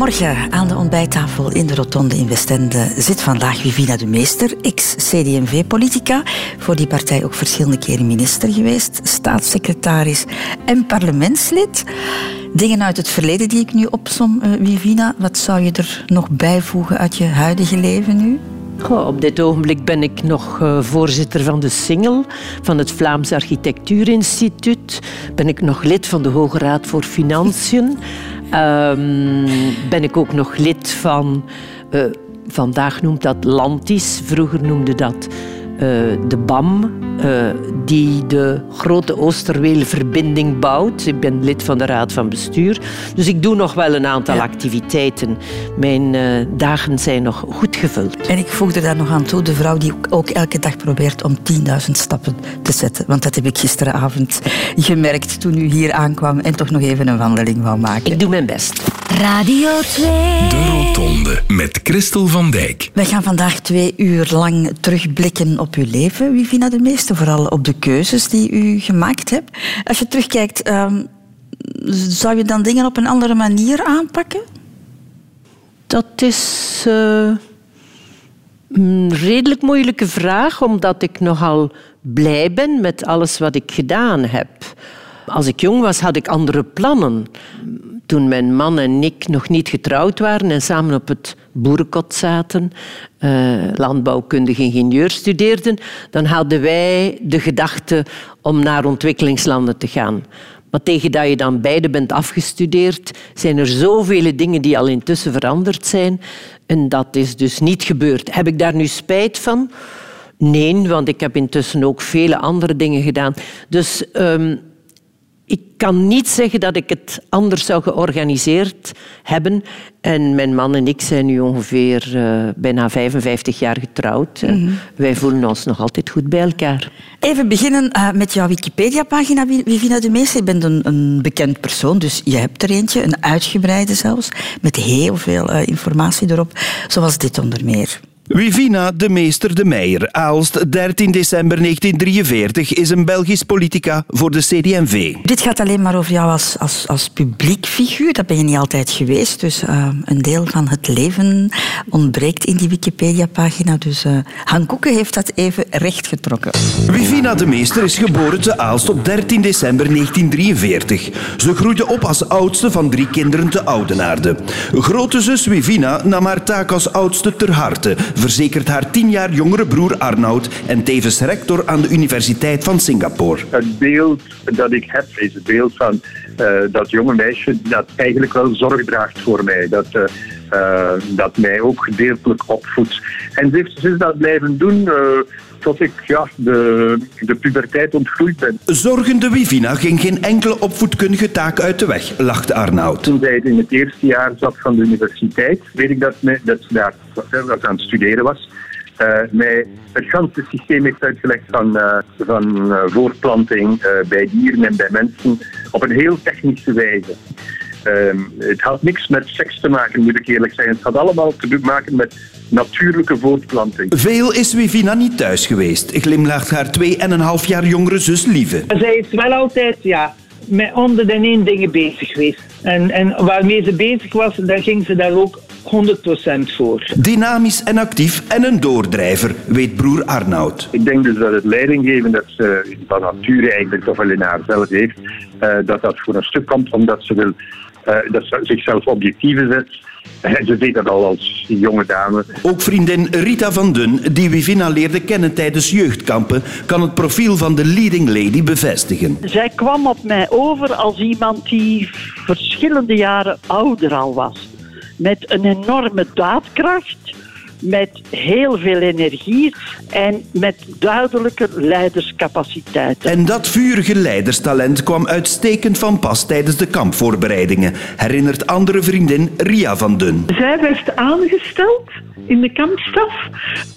Goedemorgen. Aan de ontbijttafel in de Rotonde in Westende zit vandaag Vivina de Meester, ex-CDMV-politica, voor die partij ook verschillende keren minister geweest, staatssecretaris en parlementslid. Dingen uit het verleden die ik nu opsom, uh, Vivina. Wat zou je er nog bijvoegen uit je huidige leven nu? op dit ogenblik ben ik nog uh, voorzitter van de Singel, van het Vlaams Architectuurinstituut. Ben ik nog lid van de Hoge Raad voor Financiën. Um, ben ik ook nog lid van, uh, vandaag noemt dat Lantis, vroeger noemde dat de BAM, uh, die de grote Oosterweelverbinding bouwt. Ik ben lid van de Raad van Bestuur. Dus ik doe nog wel een aantal ja. activiteiten. Mijn uh, dagen zijn nog goed gevuld. En ik voegde daar nog aan toe, de vrouw die ook elke dag probeert om 10.000 stappen te zetten. Want dat heb ik gisteravond gemerkt toen u hier aankwam en toch nog even een wandeling wou maken. Ik doe mijn best. Radio 2. De Rotonde met Christel van Dijk. Wij gaan vandaag twee uur lang terugblikken op uw leven, Vivina de Meeste. Vooral op de keuzes die u gemaakt hebt. Als je terugkijkt, um, zou je dan dingen op een andere manier aanpakken? Dat is uh, een redelijk moeilijke vraag, omdat ik nogal blij ben met alles wat ik gedaan heb. Als ik jong was, had ik andere plannen toen mijn man en ik nog niet getrouwd waren en samen op het boerenkot zaten, uh, landbouwkundige ingenieur studeerden, dan hadden wij de gedachte om naar ontwikkelingslanden te gaan. Maar tegen dat je dan beide bent afgestudeerd, zijn er zoveel dingen die al intussen veranderd zijn. En dat is dus niet gebeurd. Heb ik daar nu spijt van? Nee, want ik heb intussen ook vele andere dingen gedaan. Dus um, ik kan niet zeggen dat ik het anders zou georganiseerd hebben. En mijn man en ik zijn nu ongeveer uh, bijna 55 jaar getrouwd. Mm -hmm. Wij voelen ons nog altijd goed bij elkaar. Even beginnen uh, met jouw Wikipedia-pagina, Vivina de Meester. Je bent een, een, bekend persoon, dus je hebt er eentje, een uitgebreide zelfs, met heel veel uh, informatie erop, zoals dit onder meer. Wivina de Meester de Meijer, Aalst, 13 december 1943, is een Belgisch politica voor de CD&V. Dit gaat alleen maar over jou als, als, als publiek figuur. Dat ben je niet altijd geweest. Dus uh, een deel van het leven ontbreekt in die Wikipedia-pagina. Dus uh, Han Koeken heeft dat even rechtgetrokken. Wivina de Meester is geboren te Aalst op 13 december 1943. Ze groeide op als oudste van drie kinderen te Oudenaarde. Grote zus Wivina nam haar taak als oudste ter harte verzekert haar tien jaar jongere broer Arnoud en tevens rector aan de Universiteit van Singapore. Het beeld dat ik heb is het beeld van uh, dat jonge meisje dat eigenlijk wel zorg draagt voor mij. Dat, uh, uh, dat mij ook gedeeltelijk opvoedt. En ze heeft dus dat blijven doen tot ik ja, de, de puberteit ontgroeid ben. Zorgende Wivina ging geen enkele opvoedkundige taak uit de weg, lachte Arnoud. Toen zij in het eerste jaar zat van de universiteit, weet ik dat, mij, dat ze daar dat aan het studeren was. Uh, mij het ganse systeem heeft uitgelegd van, uh, van uh, voortplanting bij dieren en bij mensen op een heel technische wijze. Um, het had niks met seks te maken, moet ik eerlijk zeggen. Het had allemaal te maken met natuurlijke voortplanting. Veel is Wivina niet thuis geweest, glimlacht haar twee en een half jaar jongere zus Lieve. Zij is wel altijd, ja, met onder de één dingen bezig geweest. En, en waarmee ze bezig was, daar ging ze daar ook 100% voor. Dynamisch en actief en een doordrijver, weet broer Arnoud. Ik denk dus dat het leidinggeven dat ze van nature eigenlijk toch wel in haarzelf heeft, uh, dat dat voor een stuk komt omdat ze wil uh, dat ze zichzelf objectieven zet. En ze deed dat al als jonge dame. Ook vriendin Rita van Dun, die Wivina leerde kennen tijdens jeugdkampen, kan het profiel van de leading lady bevestigen. Zij kwam op mij over als iemand die verschillende jaren ouder al was. Met een enorme daadkracht, met heel veel energie en met duidelijke leiderscapaciteiten. En dat vurige leiderstalent kwam uitstekend van pas tijdens de kampvoorbereidingen, herinnert andere vriendin Ria van Dun. Zij werd aangesteld in de kampstaf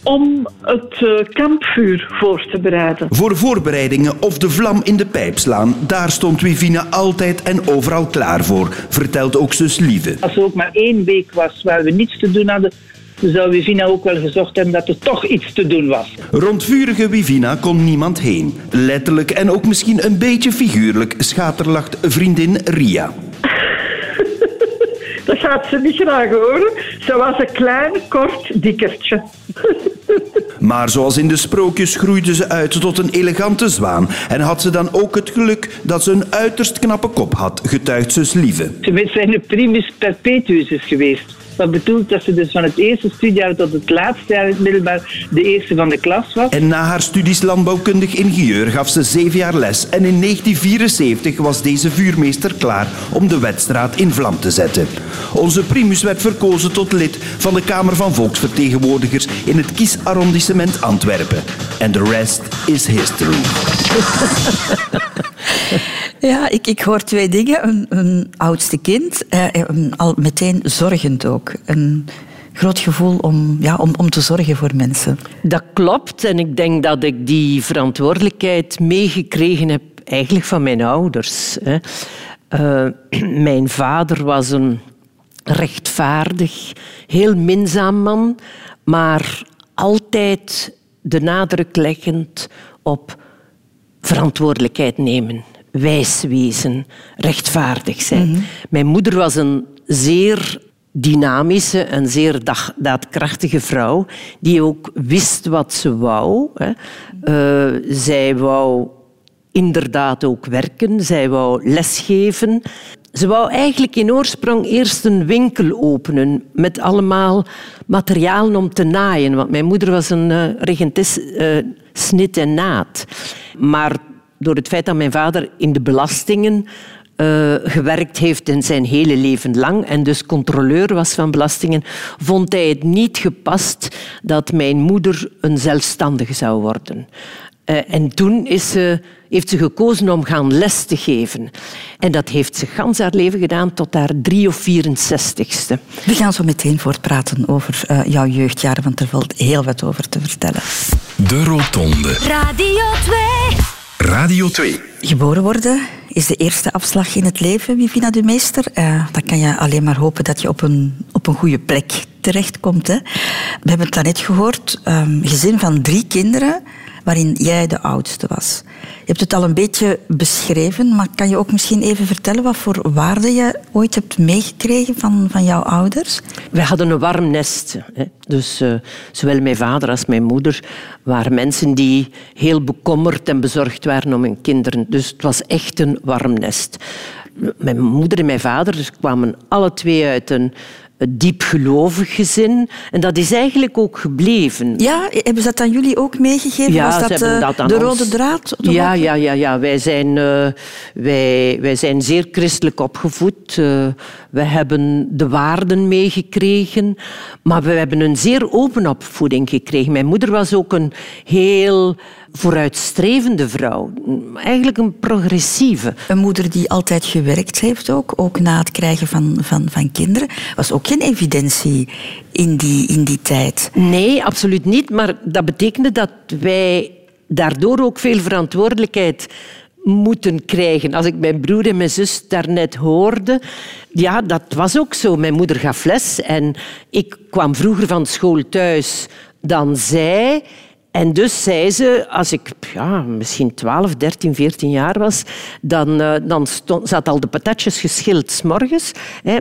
om het uh, kampvuur voor te bereiden. Voor voorbereidingen of de vlam in de pijp slaan, daar stond Wivina altijd en overal klaar voor, vertelt ook zus Lieve. Als er ook maar één week was waar we niets te doen hadden, zou Wivina ook wel gezocht hebben dat er toch iets te doen was. Rond vurige Wivina kon niemand heen. Letterlijk en ook misschien een beetje figuurlijk schaterlacht vriendin Ria. Dat gaat ze niet graag horen. Ze was een klein, kort dikkertje. Maar zoals in de sprookjes groeide ze uit tot een elegante zwaan en had ze dan ook het geluk dat ze een uiterst knappe kop had, getuigt zus Lieve. Ze zijn een primus perpetuus is geweest. Dat bedoelt dat ze dus van het eerste studiejaar tot het laatste jaar in het middelbaar de eerste van de klas was. En na haar studies landbouwkundig ingenieur gaf ze zeven jaar les en in 1974 was deze vuurmeester klaar om de wedstraat in vlam te zetten. Onze primus werd verkozen tot lid van de Kamer van Volksvertegenwoordigers in het kiesarrondissement Antwerpen. En de rest is history. Ja, ik, ik hoor twee dingen. Een, een oudste kind, eh, al meteen zorgend ook. Een groot gevoel om, ja, om, om te zorgen voor mensen. Dat klopt. En ik denk dat ik die verantwoordelijkheid meegekregen heb eigenlijk van mijn ouders. Hè. Uh, mijn vader was een rechtvaardig, heel minzaam man, maar altijd de nadruk leggend op verantwoordelijkheid nemen wijs wezen, rechtvaardig zijn. Mijn moeder was een zeer dynamische en zeer daadkrachtige vrouw, die ook wist wat ze wou. Hè. Uh, zij wou inderdaad ook werken, zij wou lesgeven. Ze wou eigenlijk in oorsprong eerst een winkel openen met allemaal materialen om te naaien. Want mijn moeder was een uh, snit en naad. Maar door het feit dat mijn vader in de belastingen uh, gewerkt heeft in zijn hele leven lang en dus controleur was van belastingen, vond hij het niet gepast dat mijn moeder een zelfstandige zou worden. Uh, en toen is ze, heeft ze gekozen om gaan les te geven. En dat heeft ze gans haar leven gedaan tot haar 3 of 64ste. We gaan zo meteen voortpraten over uh, jouw jeugdjaren, want er valt heel wat over te vertellen. De Rotonde. Radio 2. Radio 2. Geboren worden is de eerste afslag in het leven, Vivina de Meester. Uh, dan kan je alleen maar hopen dat je op een, op een goede plek terechtkomt. Hè. We hebben het daarnet gehoord, um, gezin van drie kinderen waarin jij de oudste was. Je hebt het al een beetje beschreven, maar kan je ook misschien even vertellen wat voor waarde je ooit hebt meegekregen van, van jouw ouders? Wij hadden een warm nest. Hè. Dus uh, zowel mijn vader als mijn moeder waren mensen die heel bekommerd en bezorgd waren om hun kinderen. Dus het was echt een warm nest. Mijn moeder en mijn vader kwamen alle twee uit een diepgelovig gezin. En dat is eigenlijk ook gebleven. Ja, hebben ze dat aan jullie ook meegegeven? Ja, Was dat, uh, dat de rode draad? Ja, ja, ja, ja. Wij, zijn, uh, wij, wij zijn zeer christelijk opgevoed. Uh, we hebben de waarden meegekregen. Maar we hebben een zeer open opvoeding gekregen. Mijn moeder was ook een heel vooruitstrevende vrouw. Eigenlijk een progressieve. Een moeder die altijd gewerkt heeft ook, ook na het krijgen van, van, van kinderen. Was ook geen evidentie in die, in die tijd. Nee, absoluut niet. Maar dat betekende dat wij daardoor ook veel verantwoordelijkheid moeten krijgen. Als ik mijn broer en mijn zus daarnet hoorde, ja, dat was ook zo. Mijn moeder gaf les en ik kwam vroeger van school thuis dan zij. En dus zei ze, als ik ja, misschien 12, 13, 14 jaar was, dan, uh, dan stond, zat al de patatjes geschild s morgens.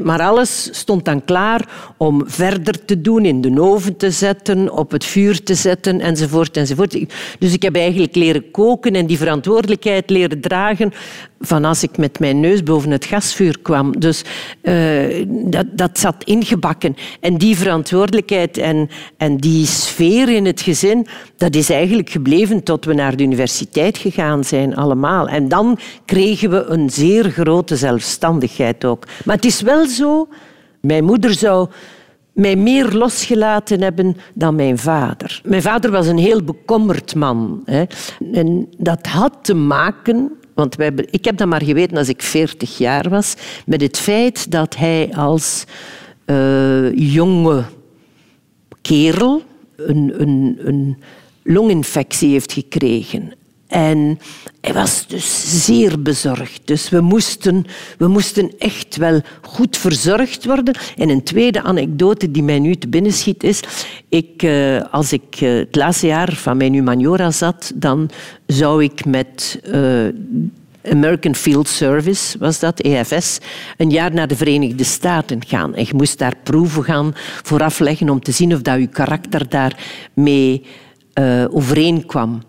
Maar alles stond dan klaar om verder te doen, in de oven te zetten, op het vuur te zetten, enzovoort, enzovoort. Dus ik heb eigenlijk leren koken en die verantwoordelijkheid leren dragen van als ik met mijn neus boven het gasvuur kwam. Dus uh, dat, dat zat ingebakken. En die verantwoordelijkheid en, en die sfeer in het gezin, dat is eigenlijk gebleven tot we naar de universiteit gegaan zijn, allemaal. En dan kregen we een zeer grote zelfstandigheid ook. Maar het is wel zo, mijn moeder zou mij meer losgelaten hebben dan mijn vader. Mijn vader was een heel bekommerd man. Hè. En dat had te maken want wij, ik heb dat maar geweten als ik 40 jaar was, met het feit dat hij als uh, jonge kerel een, een, een longinfectie heeft gekregen. En hij was dus zeer bezorgd. Dus we moesten, we moesten echt wel goed verzorgd worden. En een tweede anekdote die mij nu te binnen schiet is... Ik, eh, als ik eh, het laatste jaar van mijn humaniora zat, dan zou ik met uh, American Field Service was dat, EFS, een jaar naar de Verenigde Staten gaan. En je moest daar proeven gaan vooraf leggen om te zien of dat je karakter daarmee uh, overeenkwam.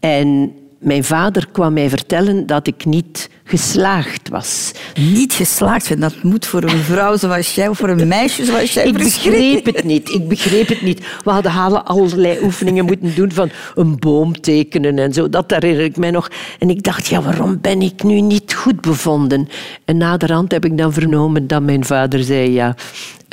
En mijn vader kwam mij vertellen dat ik niet geslaagd was. Niet geslaagd zijn, dat moet voor een vrouw zoals jij of voor een meisje zoals jij. Ik begreep het niet. Ik begreep het niet. We hadden allerlei oefeningen moeten doen van een boom tekenen en zo. Dat herinner ik mij nog. En ik dacht, ja, waarom ben ik nu niet goed bevonden? En naderhand heb ik dan vernomen dat mijn vader zei, ja,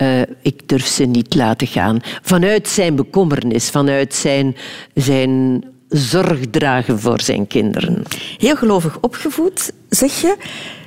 uh, ik durf ze niet laten gaan. Vanuit zijn bekommernis, vanuit zijn, zijn zorg dragen voor zijn kinderen. Heel gelovig opgevoed, zeg je.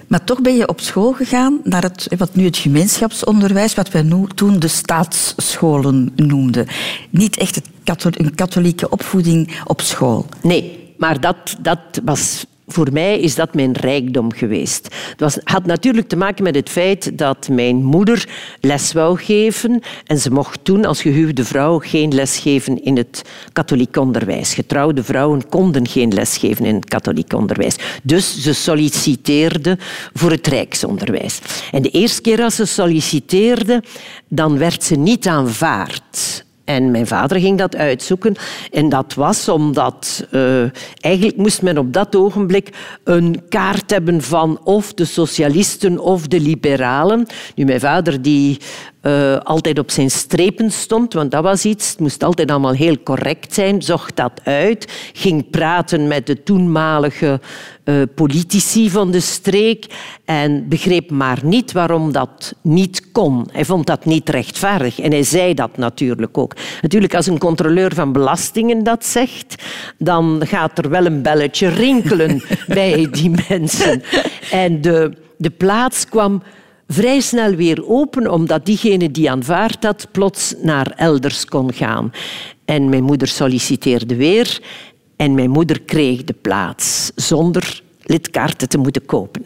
Maar toch ben je op school gegaan naar het, wat nu het gemeenschapsonderwijs, wat wij toen de staatsscholen noemden. Niet echt een katholieke opvoeding op school. Nee, maar dat, dat was voor mij is dat mijn rijkdom geweest. Het was, had natuurlijk te maken met het feit dat mijn moeder les wou geven. En ze mocht toen als gehuwde vrouw geen les geven in het katholiek onderwijs. Getrouwde vrouwen konden geen les geven in het katholiek onderwijs. Dus ze solliciteerde voor het rijksonderwijs. En de eerste keer als ze solliciteerde, dan werd ze niet aanvaard. En mijn vader ging dat uitzoeken. En dat was omdat uh, eigenlijk moest men op dat ogenblik een kaart hebben van of de socialisten of de liberalen. Nu, mijn vader die uh, altijd op zijn strepen stond, want dat was iets. Het moest altijd allemaal heel correct zijn, zocht dat uit, ging praten met de toenmalige uh, politici van de streek en begreep maar niet waarom dat niet kon. Hij vond dat niet rechtvaardig en hij zei dat natuurlijk ook. Natuurlijk, als een controleur van belastingen dat zegt, dan gaat er wel een belletje rinkelen bij die mensen. En de, de plaats kwam vrij snel weer open, omdat diegene die aanvaard had plots naar elders kon gaan. En mijn moeder solliciteerde weer en mijn moeder kreeg de plaats zonder lidkaarten te moeten kopen.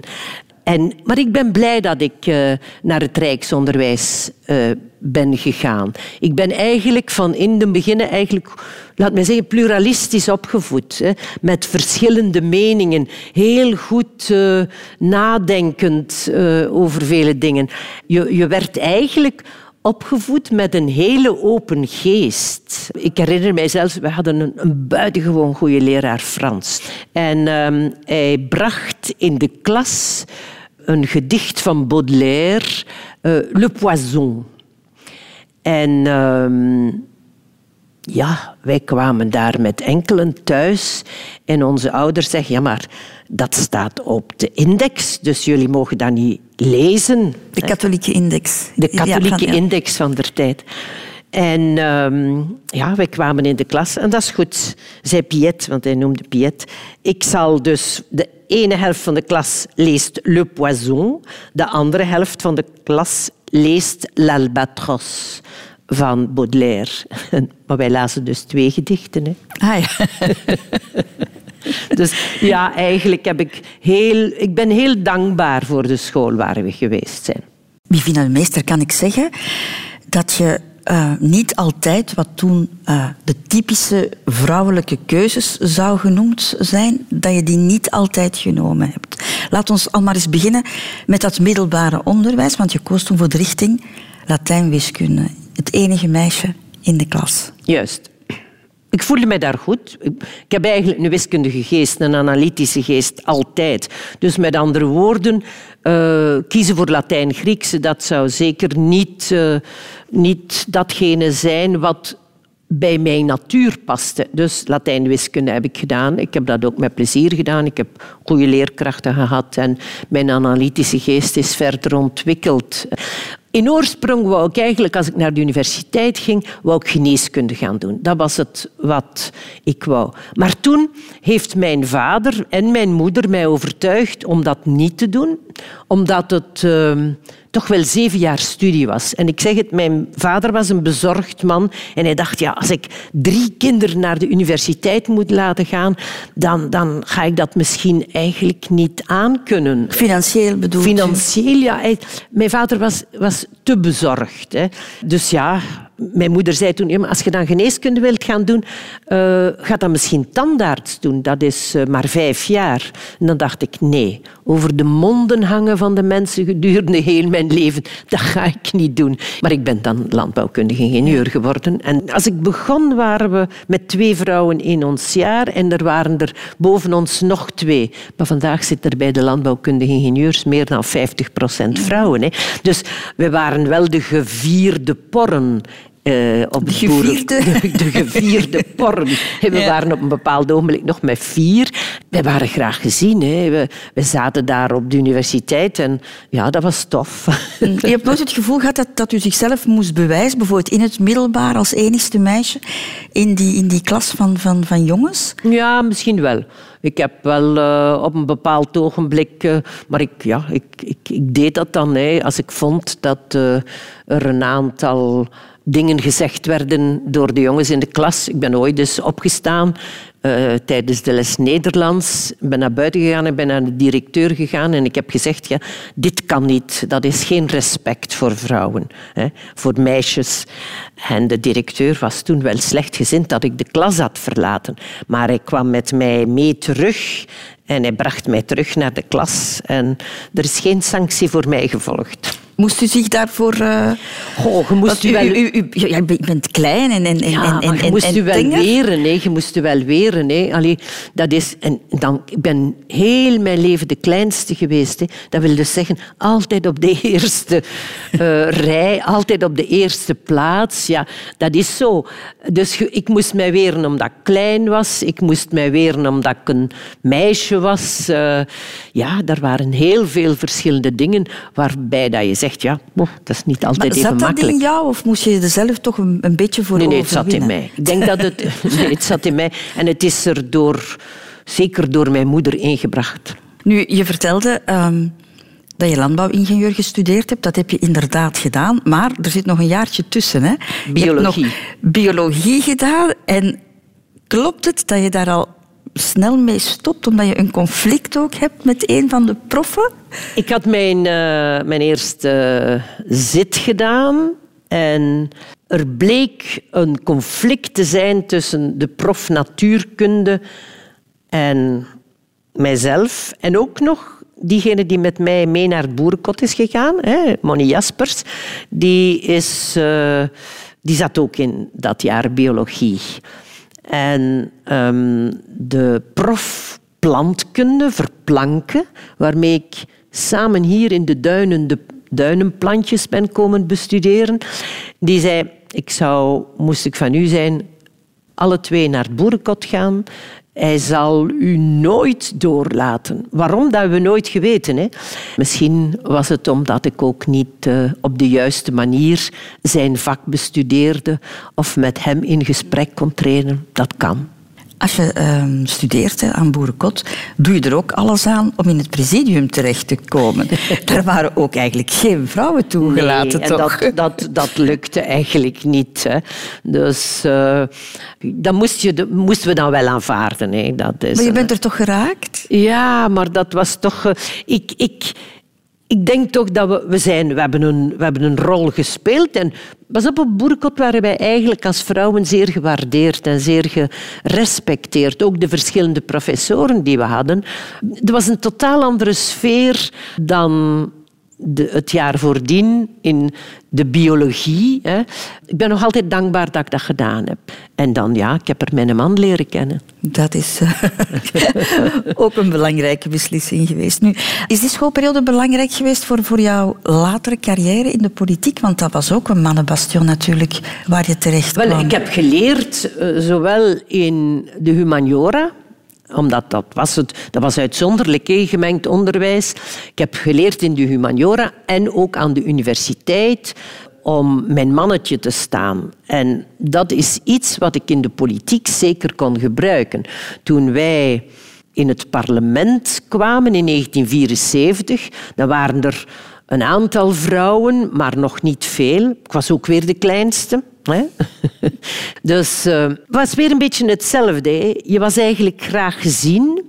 En, maar ik ben blij dat ik uh, naar het Rijksonderwijs uh, ben gegaan. Ik ben eigenlijk van in de beginnen eigenlijk, laat mij zeggen, pluralistisch opgevoed. Hè, met verschillende meningen. Heel goed uh, nadenkend over vele dingen. Je, je werd eigenlijk opgevoed met een hele open geest. Ik herinner mij zelfs, we hadden een, een buitengewoon goede leraar Frans. En um, hij bracht in de klas een gedicht van Baudelaire, uh, Le Poison. En uh, ja, wij kwamen daar met enkelen thuis en onze ouders zeggen, ja maar dat staat op de index, dus jullie mogen dat niet lezen. De katholieke index. De katholieke index van der tijd. En uh, ja, wij kwamen in de klas en dat is goed, zei Piet, want hij noemde Piet. Ik zal dus de ene helft van de klas leest Le Poison, de andere helft van de klas leest L'Albatros van Baudelaire. Maar wij lazen dus twee gedichten. Hè. Ah, ja. Dus ja, eigenlijk heb ik heel, ik ben heel dankbaar voor de school waar we geweest zijn. Vivina Meester, kan ik zeggen dat je uh, niet altijd wat toen uh, de typische vrouwelijke keuzes zou genoemd zijn, dat je die niet altijd genomen hebt. Laat ons al maar eens beginnen met dat middelbare onderwijs, want je koos toen voor de richting Latijn-wiskunde. Het enige meisje in de klas. Juist. Ik voelde mij daar goed. Ik heb eigenlijk een wiskundige geest, een analytische geest, altijd. Dus met andere woorden, uh, kiezen voor Latijn-Griekse, dat zou zeker niet, uh, niet datgene zijn wat bij mijn natuur paste. Dus Latijn-wiskunde heb ik gedaan. Ik heb dat ook met plezier gedaan. Ik heb goede leerkrachten gehad en mijn analytische geest is verder ontwikkeld. In oorsprong wou ik eigenlijk, als ik naar de universiteit ging, wou ik geneeskunde gaan doen. Dat was het wat ik wou. Maar toen heeft mijn vader en mijn moeder mij overtuigd om dat niet te doen, omdat het uh, toch wel zeven jaar studie was. En ik zeg het, mijn vader was een bezorgd man en hij dacht, ja, als ik drie kinderen naar de universiteit moet laten gaan, dan, dan ga ik dat misschien eigenlijk niet aankunnen. Financieel bedoeld? Financieel, ja. Hij, mijn vader was, was te bezorgd. Hè. Dus ja, mijn moeder zei toen, als je dan geneeskunde wilt gaan doen, uh, ga dan misschien tandarts doen. Dat is uh, maar vijf jaar. En dan dacht ik, nee, over de monden hangen van de mensen gedurende heel mijn leven, dat ga ik niet doen. Maar ik ben dan landbouwkundige ingenieur geworden. En als ik begon, waren we met twee vrouwen in ons jaar en er waren er boven ons nog twee. Maar vandaag zit er bij de landbouwkundige ingenieurs meer dan 50 procent vrouwen. Hè. Dus we waren wel de gevierde porren uh, op de gevierde. de, de, gevierde porn. We waren op een bepaald ogenblik nog met vier. We waren graag gezien. Hè. We, we, zaten daar op de universiteit en ja, dat was tof. Je hebt nooit het gevoel gehad dat, dat u zichzelf moest bewijzen, bijvoorbeeld in het middelbaar als enigste meisje, in die, in die klas van, van, van jongens? Ja, misschien wel. Ik heb wel uh, op een bepaald ogenblik... Uh, maar ik, ja, ik, ik, ik, deed dat dan. Hè, als ik vond dat er een aantal dingen gezegd werden door de jongens in de klas. Ik ben ooit dus opgestaan uh, tijdens de les Nederlands. Ik ben naar buiten gegaan en ben naar de directeur gegaan en ik heb gezegd, ja, dit kan niet. Dat is geen respect voor vrouwen, hè, voor meisjes. En de directeur was toen wel slechtgezind dat ik de klas had verlaten. Maar hij kwam met mij mee terug en hij bracht mij terug naar de klas. En er is geen sanctie voor mij gevolgd. Moest u zich daarvoor... Uh... Oh, je moest u, wel... U, u, ja, je bent klein en... en, ja, en, en, je moest u wel weren. Hè. Je moest u wel weren. Hè. Allee, dat is, en dan, ik ben heel mijn leven de kleinste geweest. Hè. Dat wil dus zeggen, altijd op de eerste uh, rij, altijd op de eerste plaats. Ja, dat is zo. Dus ik moest mij weren omdat ik klein was. Ik moest mij weren omdat ik een meisje was. Uh, ja, er waren heel veel verschillende dingen waarbij dat je zegt ja, dat is niet altijd maar even makkelijk. Zat dat in jou of moest je er zelf toch een, een beetje voor nee, nee, het zat in mij. Ik denk dat het... Nee, het zat in mij. En het is er door, zeker door mijn moeder ingebracht. Nu, je vertelde... Um, dat je landbouwingenieur gestudeerd hebt. Dat heb je inderdaad gedaan. Maar er zit nog een jaartje tussen. Hè? Biologie. Je hebt nog biologie gedaan. En klopt het dat je daar al snel mee stopt, omdat je een conflict ook hebt met een van de proffen? Ik had mijn, uh, mijn eerste zit gedaan en er bleek een conflict te zijn tussen de prof natuurkunde en mijzelf. En ook nog diegene die met mij mee naar het boerenkot is gegaan, hè, Moni Jaspers, die, is, uh, die zat ook in dat jaar biologie. En um, de prof plantkunde, verplanken, waarmee ik samen hier in de duinen de duinenplantjes ben komen bestuderen, die zei, ik zou, moest ik van u zijn, alle twee naar het boerenkot gaan hij zal u nooit doorlaten. Waarom? Dat hebben we nooit geweten. Hè? Misschien was het omdat ik ook niet uh, op de juiste manier zijn vak bestudeerde of met hem in gesprek kon treden. Dat kan. Als je uh, studeert aan Boerenkot, doe je er ook alles aan om in het presidium terecht te komen. Daar waren ook eigenlijk geen vrouwen toegelaten, nee, toch? Dat, dat, dat lukte eigenlijk niet. Hè. Dus uh, dat moest je, moesten we dan wel aanvaarden. Hè. Dat is, maar je bent er toch geraakt? Ja, maar dat was toch... Uh, ik, ik, ik denk toch dat we, we zijn, we hebben een, we hebben een rol gespeeld. En pas op, op Boerkot waren wij eigenlijk als vrouwen zeer gewaardeerd en zeer gerespecteerd. Ook de verschillende professoren die we hadden. Er was een totaal andere sfeer dan de, het jaar voordien in de biologie. Hè. Ik ben nog altijd dankbaar dat ik dat gedaan heb. En dan, ja, ik heb er mijn man leren kennen. Dat is uh, ook een belangrijke beslissing geweest. Nu, is die schoolperiode belangrijk geweest voor, voor jouw latere carrière in de politiek? Want dat was ook een mannenbastion natuurlijk, waar je terecht kwam. Wel, ik heb geleerd, uh, zowel in de humaniora omdat dat was, het, dat was uitzonderlijk gemengd onderwijs. Ik heb geleerd in de humaniora en ook aan de universiteit om mijn mannetje te staan. En dat is iets wat ik in de politiek zeker kon gebruiken. Toen wij in het parlement kwamen in 1974, dan waren er een aantal vrouwen, maar nog niet veel. Ik was ook weer de kleinste. Hè? Dus het was weer een beetje hetzelfde. Je was eigenlijk graag gezien,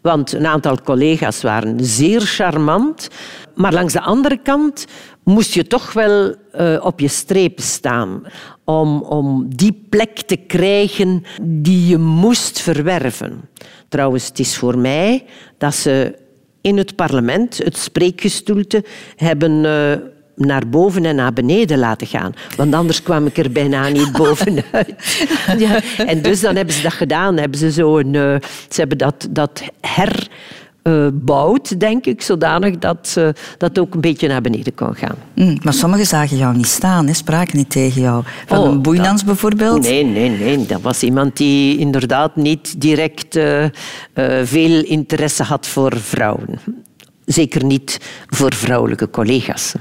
want een aantal collega's waren zeer charmant. maar langs de andere kant moest je toch wel uh, op je strepen staan om, om die plek te krijgen die je moest verwerven. Trouwens, het is voor mij dat ze in het parlement het spreekgestoelte hebben uh, naar boven en naar beneden laten gaan. Want anders kwam ik er bijna niet bovenuit. ja, en dus dan hebben ze dat gedaan. Hebben ze, zo een, uh, ze hebben dat, dat her bouwt, denk ik, zodanig dat uh, dat ook een beetje naar beneden kon gaan. Mm, maar sommigen zagen jou niet staan, hè? spraken niet tegen jou. Van oh, een boeinans bijvoorbeeld? Nee, nee, nee. Dat was iemand die inderdaad niet direct uh, veel interesse had voor vrouwen. Zeker niet voor vrouwelijke collega's.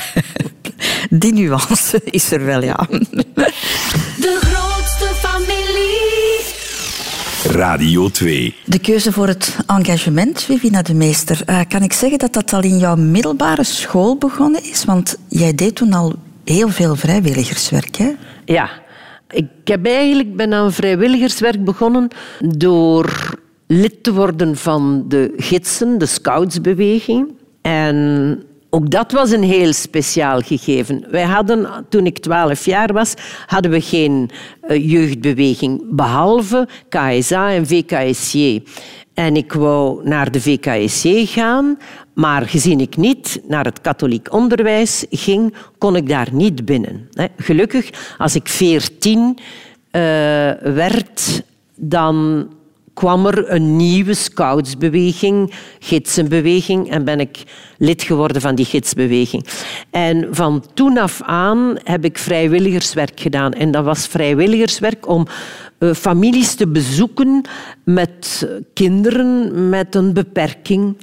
Die nuance is er wel, ja. De grootste familie. Radio 2. De keuze voor het engagement, Vivina de Meester. Uh, kan ik zeggen dat dat al in jouw middelbare school begonnen is? Want jij deed toen al heel veel vrijwilligerswerk, hè? Ja. Ik heb eigenlijk ben aan vrijwilligerswerk begonnen door lid te worden van de gidsen, de scoutsbeweging. En ook dat was een heel speciaal gegeven. Wij hadden, toen ik twaalf jaar was, hadden we geen uh, jeugdbeweging, behalve KSA en VKSJ. En ik wou naar de VKSJ gaan, maar gezien ik niet naar het katholiek onderwijs ging, kon ik daar niet binnen. Gelukkig, als ik veertien uh, werd, dan kwam er een nieuwe scoutsbeweging, gidsenbeweging, en ben ik lid geworden van die gidsbeweging. En van toen af aan heb ik vrijwilligerswerk gedaan. En dat was vrijwilligerswerk om uh, families te bezoeken met kinderen met een beperking.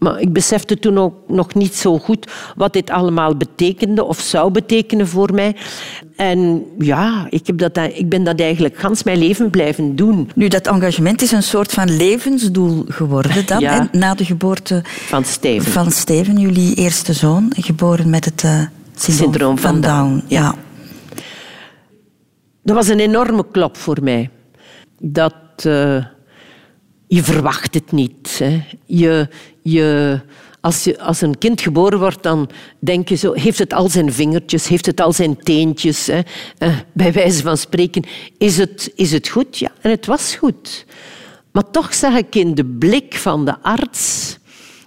Maar ik besefte toen ook nog niet zo goed wat dit allemaal betekende of zou betekenen voor mij. En ja, ik, heb dat, ik ben dat eigenlijk gans mijn leven blijven doen. Nu, dat engagement is een soort van levensdoel geworden dan, ja. na de geboorte van Steven. van Steven, jullie eerste zoon, geboren met het uh, syndroom, van, Down. Ja. Dat was een enorme klop voor mij. Dat... Uh, je verwacht het niet. Hè. Je, als, je, als een kind geboren wordt, dan denk je zo... Heeft het al zijn vingertjes? Heeft het al zijn teentjes? Hè? Uh, bij wijze van spreken. Is het, is het goed? Ja, en het was goed. Maar toch zag ik in de blik van de arts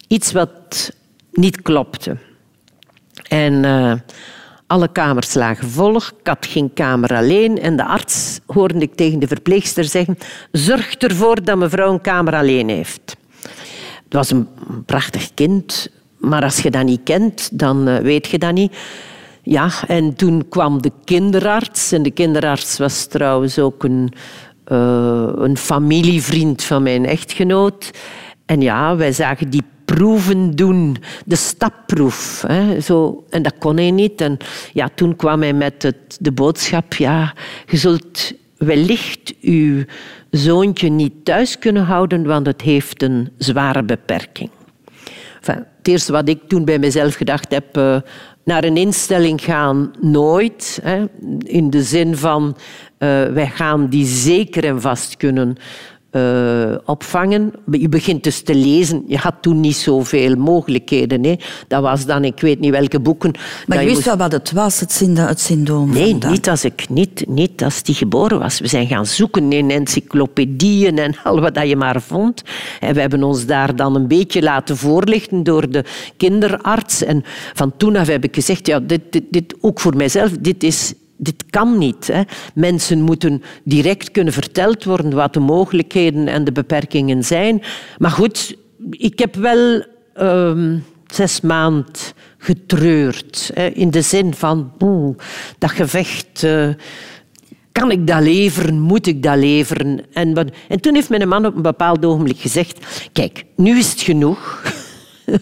iets wat niet klopte. En... Uh, alle kamers lagen vol. Ik had geen kamer alleen. En de arts hoorde ik tegen de verpleegster zeggen... Zorg ervoor dat mevrouw een kamer alleen heeft. Het was een prachtig kind. Maar als je dat niet kent, dan eh, weet je dat niet. Ja, en toen kwam de kinderarts. En de kinderarts was trouwens ook een, uh, een familievriend van mijn echtgenoot. En ja, wij zagen die proeven doen, de stapproef. Hè, zo. En dat kon hij niet. En ja, toen kwam hij met het, de boodschap, ja, je zult wellicht uw zoontje niet thuis kunnen houden, want het heeft een zware beperking. Enfin, het eerste wat ik toen bij mezelf gedacht heb, uh, naar een instelling gaan nooit. Hè, in de zin van, uh, wij gaan die zeker en vast kunnen uh, opvangen. Je begint dus te lezen. Je had toen niet zoveel mogelijkheden. Hè. Dat was dan, ik weet niet welke boeken. Maar je, wist wel wat het was, het, het syndroom? Nee, niet als, ik, niet, niet als die geboren was. We zijn gaan zoeken in encyclopedieën en al wat je maar vond. En we hebben ons daar dan een beetje laten voorlichten door de kinderarts. En van toen af heb ik gezegd, ja, dit, dit, dit ook voor mijzelf, dit is dit kan niet. Hè. Mensen moeten direct kunnen verteld worden wat de mogelijkheden en de beperkingen zijn. Maar goed, ik heb wel uh, zes maanden getreurd. Hè, in de zin van, boe, dat gevecht... Uh, kan ik dat leveren? Moet ik dat leveren? En, en toen heeft mijn man op een bepaald ogenblik gezegd... Kijk, nu is het genoeg.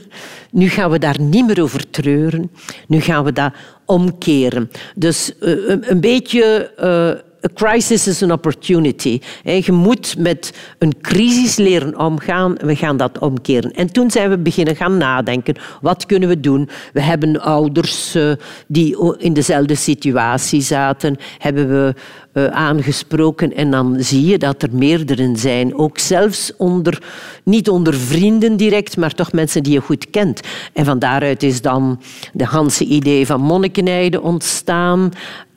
Nu gaan we daar niet meer over treuren. Nu gaan we dat omkeren. Dus uh, een beetje uh, a crisis is an opportunity. Je moet met een crisis leren omgaan. We gaan dat omkeren. En toen zijn we beginnen gaan nadenken. Wat kunnen we doen? We hebben ouders eh, die in dezelfde situatie zaten. Hebben we uh, aangesproken. En dan zie je dat er meerdere zijn. Ook zelfs onder, niet onder vrienden direct, maar toch mensen die je goed kent. En van daaruit is dan de Hanse idee van monnikenheide ontstaan.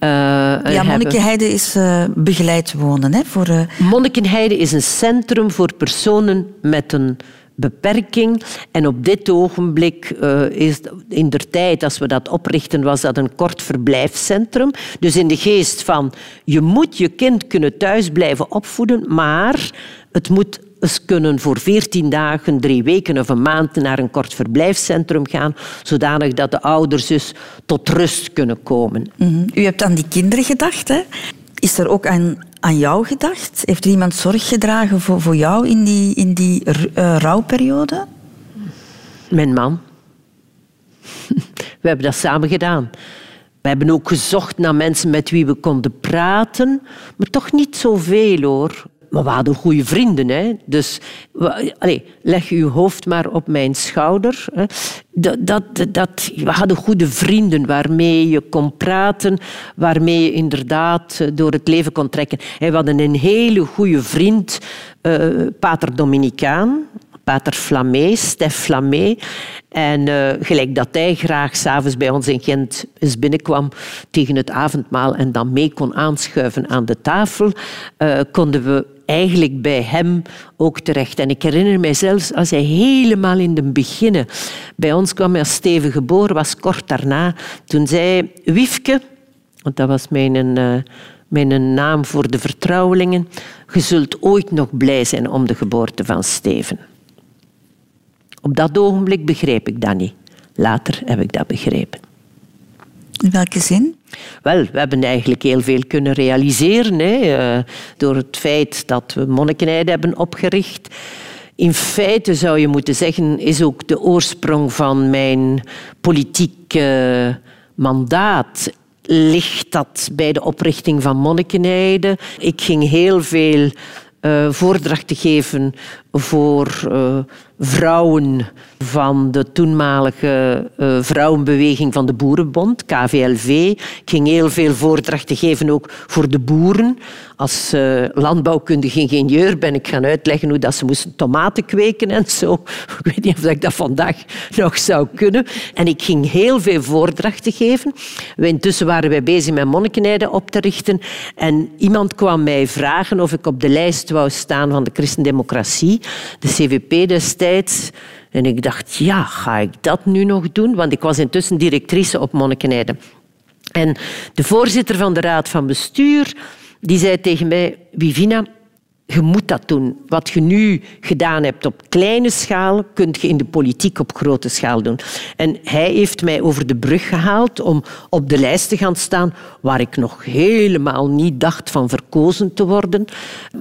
Uh, ja, Monnikenheide is uh, begeleid wonen. Hè, voor, uh... Monnikenheide is een centrum voor personen met een beperking. En op dit ogenblik uh, is in der tijd, als we dat oprichten, was dat een kort verblijfscentrum. Dus in de geest van je moet je kind kunnen thuis blijven opvoeden, maar het moet eens kunnen voor veertien dagen, drie weken of een maand naar een kort verblijfscentrum gaan, zodanig dat de ouders dus tot rust kunnen komen. Mm U hebt aan die kinderen gedacht, hè? Is er ook aan, aan jou gedacht? Heeft er iemand zorg gedragen voor, voor jou in die, in die uh, rouwperiode? Mijn man. We hebben dat samen gedaan. We hebben ook gezocht naar mensen met wie we konden praten, maar toch niet zoveel hoor. Maar we hadden goede vrienden. Hè? Dus allez, leg je hoofd maar op mijn schouder. Hè? Dat, dat, dat, we hadden goede vrienden waarmee je kon praten, waarmee je inderdaad eh, door het leven kon trekken. We hadden een hele goede vriend, uh, Pater Dominicaan, Pater Flamé, Stef Flamé. En uh, gelijk dat hij graag s'avonds bij ons in Gent eens binnenkwam tegen het avondmaal en dan mee kon aanschuiven aan de tafel, uh, konden we eigenlijk bij hem ook terecht. En ik herinner mij zelfs als hij helemaal in de beginnen bij ons kwam, als Steven geboren was, kort daarna, toen zei Wiefke, want dat was mijn, uh, mijn naam voor de vertrouwelingen, je zult ooit nog blij zijn om de geboorte van Steven. Op dat ogenblik begreep ik dat niet. Later heb ik dat begrepen. In welke zin? Wel, we hebben eigenlijk heel veel kunnen realiseren hè, uh, door het feit dat we Monnikenheide hebben opgericht. In feite zou je moeten zeggen, is ook de oorsprong van mijn politieke mandaat ligt dat bij de oprichting van Monnikenheide. Ik ging heel veel uh, voordrachten geven voor uh, vrouwen van de toenmalige uh, vrouwenbeweging van de Boerenbond, KVLV. Ik ging heel veel voordrachten geven ook voor de boeren. Als uh, landbouwkundige ingenieur ben ik gaan uitleggen hoe dat ze moesten tomaten kweken en zo. Ik weet niet of ik dat vandaag nog zou kunnen. En ik ging heel veel voordrachten geven. Intussen waren wij bezig met monnikenheide op te richten. En iemand kwam mij vragen of ik op de lijst wou staan van de christendemocratie de CVP destijds. En ik dacht, ja, ga ik dat nu nog doen? Want ik was intussen directrice op Monnikenheide. En de voorzitter van de raad van bestuur die zei tegen mij, Vivina, je moet dat doen. Wat je nu gedaan hebt op kleine schaal, kun je in de politiek op grote schaal doen. En hij heeft mij over de brug gehaald om op de lijst te gaan staan, waar ik nog helemaal niet dacht van verkozen te worden.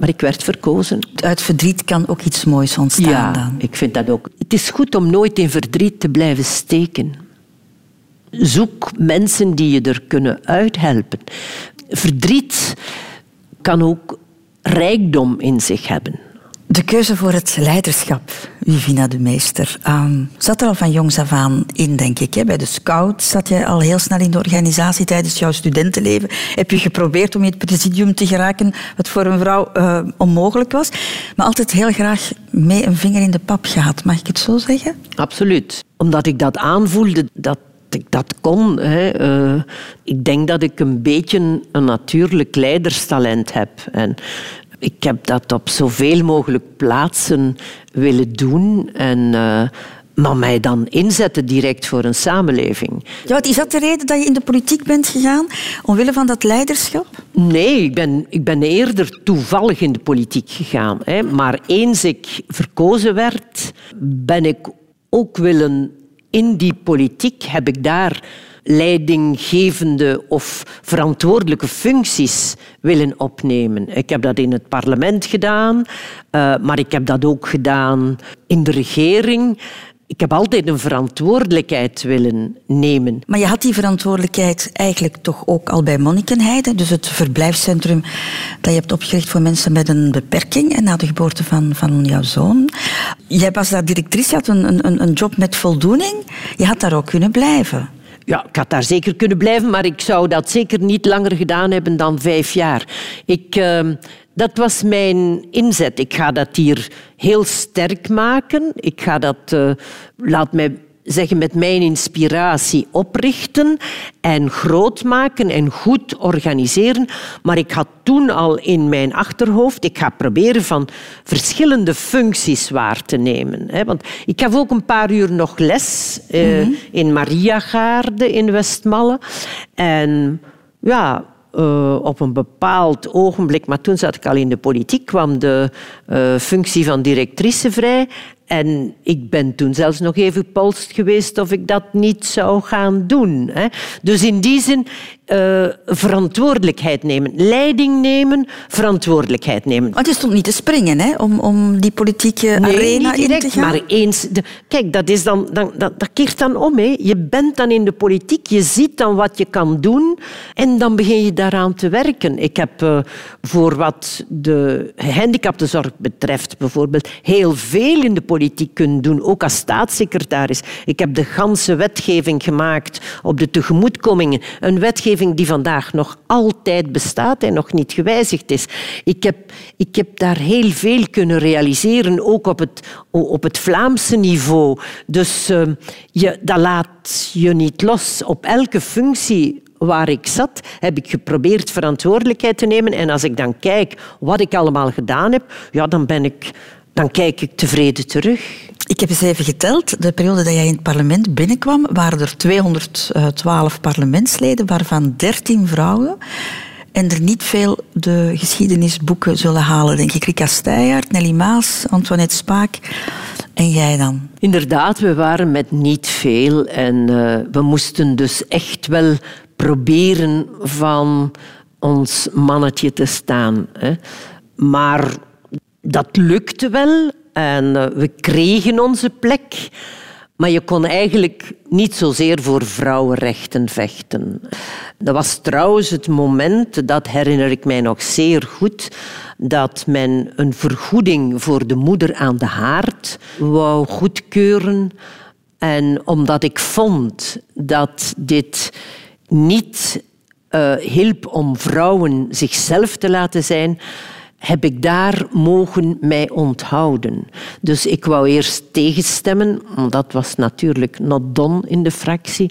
Maar ik werd verkozen. Uit verdriet kan ook iets moois ontstaan. Ja, dan. ik vind dat ook. Het is goed om nooit in verdriet te blijven steken. Zoek mensen die je er kunnen uithelpen. Verdriet kan ook rijkdom in zich hebben. De keuze voor het leiderschap, Vivina de Meester, um, zat er al van jongs af aan in, denk ik. Hè? Bij de Scouts zat je al heel snel in de organisatie tijdens jouw studentenleven. Heb je geprobeerd om in het presidium te geraken, wat voor een vrouw uh, onmogelijk was. Maar altijd heel graag mee een vinger in de pap gehad, mag ik het zo zeggen? Absoluut. Omdat ik dat aanvoelde, dat ik dat kon. Hè. Uh, ik denk dat ik een beetje een natuurlijk leiderstalent heb. En ik heb dat op zoveel mogelijk plaatsen willen doen. En, uh, maar mij dan inzetten direct voor een samenleving. Ja, is dat de reden dat je in de politiek bent gegaan? Omwille van dat leiderschap? Nee, ik ben, ik ben eerder toevallig in de politiek gegaan. Hè. Maar eens ik verkozen werd, ben ik ook willen in die politiek heb ik daar leidinggevende of verantwoordelijke functies willen opnemen. Ik heb dat in het parlement gedaan, uh, maar ik heb dat ook gedaan in de regering. Ik heb altijd een verantwoordelijkheid willen nemen. Maar je had die verantwoordelijkheid eigenlijk toch ook al bij Monnikenheide, dus het verblijfscentrum dat je hebt opgericht voor mensen met een beperking en na de geboorte van, van jouw zoon. Jij was daar directrice, je had een, een, een job met voldoening. Je had daar ook kunnen blijven. Ja, ik had daar zeker kunnen blijven, maar ik zou dat zeker niet langer gedaan hebben dan vijf jaar. Ik, uh, dat was mijn inzet. Ik ga dat hier heel sterk maken. Ik ga dat, uh, laat mij zeggen, met mijn inspiratie oprichten en groot maken en goed organiseren. Maar ik had toen al in mijn achterhoofd, ik ga proberen van verschillende functies waar te nemen. Want ik gaf ook een paar uur nog les eh, mm in Mariagaarde in Westmalle. En ja, uh, op een bepaald ogenblik, maar toen zat ik al in de politiek, kwam de uh, functie van directrice vrij. En ik ben toen zelfs nog even polst geweest of ik dat niet zou gaan doen. Hè. Dus in die zin uh, verantwoordelijkheid nemen. Leiding nemen, verantwoordelijkheid nemen. Want je stond niet te springen hè, om, om die politieke nee, arena niet direct, in te gaan? maar eens... De, kijk, dat, is dan, dan, dat, dat keert dan om. Hè. Je bent dan in de politiek, je ziet dan wat je kan doen en dan begin je daaraan te werken. Ik heb uh, voor wat de gehandicaptenzorg betreft bijvoorbeeld heel veel in de politiek kunnen doen, ook als staatssecretaris. Ik heb de ganse wetgeving gemaakt op de tegemoetkomingen. Een wetgeving die vandaag nog altijd bestaat en nog niet gewijzigd is. Ik heb, ik heb daar heel veel kunnen realiseren, ook op het, op het Vlaamse niveau. Dus uh, je, dat laat je niet los. Op elke functie waar ik zat, heb ik geprobeerd verantwoordelijkheid te nemen. En als ik dan kijk wat ik allemaal gedaan heb, ja, dan, ben ik, dan kijk ik tevreden terug. Ik heb eens even geteld. De periode dat jij in het parlement binnenkwam, waren er 212 parlementsleden, waarvan 13 vrouwen. En er niet veel de geschiedenisboeken zullen halen, denk ik. Rika Steijaert, Nelly Maas, Antoinette Spaak. En jij dan? Inderdaad, we waren met niet veel. En uh, we moesten dus echt wel proberen van ons mannetje te staan. Hè. Maar dat lukte wel. En uh, we kregen onze plek. Maar je kon eigenlijk niet zozeer voor vrouwenrechten vechten. Dat was trouwens het moment, dat herinner ik mij nog zeer goed, dat men een vergoeding voor de moeder aan de haard wou goedkeuren. En omdat ik vond dat dit niet uh, hielp om vrouwen zichzelf te laten zijn, heb ik daar mogen mij onthouden. Dus ik wou eerst tegenstemmen, dat was natuurlijk not done in de fractie.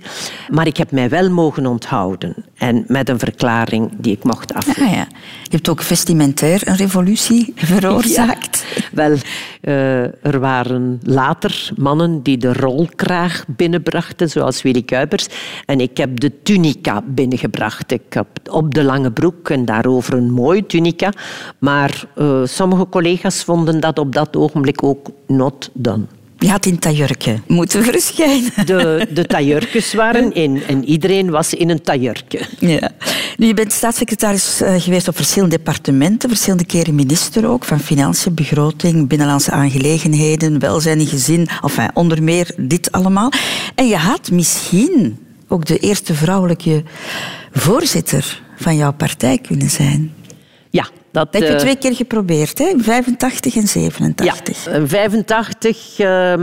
Maar ik heb mij wel mogen onthouden. En met een verklaring die ik mocht afleggen. Ah, ja. Je hebt ook vestimentair een revolutie veroorzaakt. Ja. Wel, uh, er waren later mannen die de rolkraag binnenbrachten, zoals Willy Kuipers. En ik heb de tunica binnengebracht. Ik heb op de lange broek en daarover een mooie tunica. Maar uh, sommige collega's vonden dat op dat ogenblik ook not done. Je had in taillurke moeten verschijnen. De, de taillurkes waren in en iedereen was in een taillurke. Ja. Nu, je bent staatssecretaris eh, geweest op verschillende departementen, verschillende keren minister ook, van Financiën, Begroting, Binnenlandse Aangelegenheden, Welzijn en Gezin, enfin, onder meer dit allemaal. En je had misschien ook de eerste vrouwelijke voorzitter van jouw partij kunnen zijn. Dat, dat heb je twee keer geprobeerd, hè? 85 en 87. Ja, 85 uh,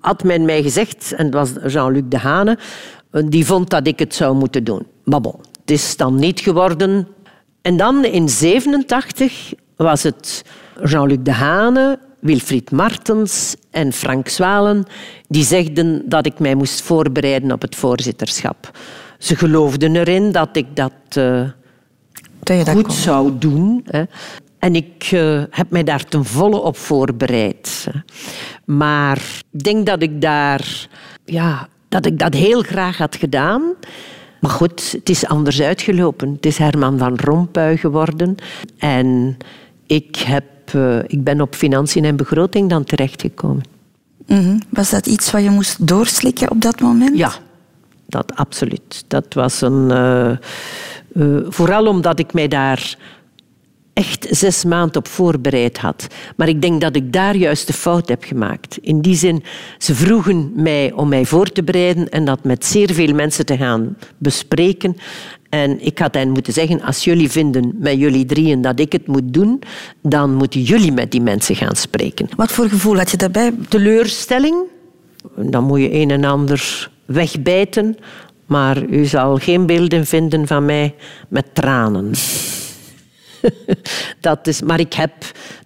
had men mij gezegd, en dat was Jean-Luc Dehane, die vond dat ik het zou moeten doen. Maar bon, het is dan niet geworden. En dan in 87 was het Jean-Luc Dehane, Wilfried Martens en Frank Zwalen die zegden dat ik mij moest voorbereiden op het voorzitterschap. Ze geloofden erin dat ik dat... Uh, dat goed zou doen. Hè. En ik uh, heb mij daar ten volle op voorbereid. Maar ik denk dat ik daar... Ja, dat ik dat heel graag had gedaan. Maar goed, het is anders uitgelopen. Het is Herman van Rompuy geworden. En ik, heb, uh, ik ben op financiën en begroting dan terechtgekomen. Mm -hmm. Was dat iets wat je moest doorslikken op dat moment? Ja, dat absoluut. Dat was een... Uh, uh, vooral omdat ik mij daar echt zes maanden op voorbereid had. Maar ik denk dat ik daar juist de fout heb gemaakt. In die zin, ze vroegen mij om mij voor te bereiden en dat met zeer veel mensen te gaan bespreken. En ik had hen moeten zeggen, als jullie vinden met jullie drieën dat ik het moet doen, dan moeten jullie met die mensen gaan spreken. Wat voor gevoel had je daarbij? Teleurstelling. Dan moet je een en ander wegbijten. Maar u zal geen beelden vinden van mij met tranen. dat is, maar ik heb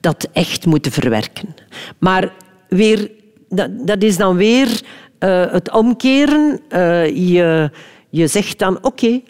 dat echt moeten verwerken. Maar weer, dat, is dan weer uh, het omkeren. Uh, je, je zegt dan, oké,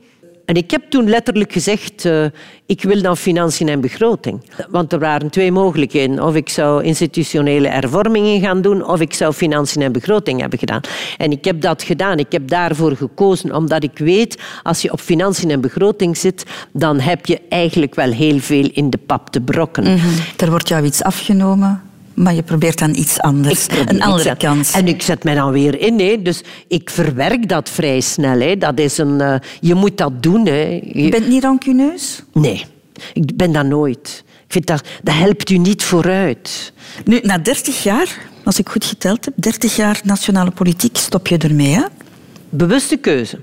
en ik heb toen letterlijk gezegd, uh, ik wil dan financiën en begroting. Want er waren twee mogelijkheden. Of ik zou institutionele hervormingen gaan doen, of ik zou financiën en begroting hebben gedaan. En ik heb dat gedaan. Ik heb daarvoor gekozen, omdat ik weet, als je op financiën en begroting zit, dan heb je eigenlijk wel heel veel in de pap te brokken. -hmm. Er wordt jou iets afgenomen maar je probeert dan iets anders, een andere kans. En ik zet mij dan weer in. Hè. Dus ik verwerk dat vrij snel. Hè. Dat is een, uh, je moet dat doen. Hè. Je bent niet rancuneus? Nee, ik ben dat nooit. Ik vind dat, dat helpt u niet vooruit. Nu, na 30 jaar, als ik goed geteld heb, 30 jaar nationale politiek, stop je ermee, hè? Bewuste keuze.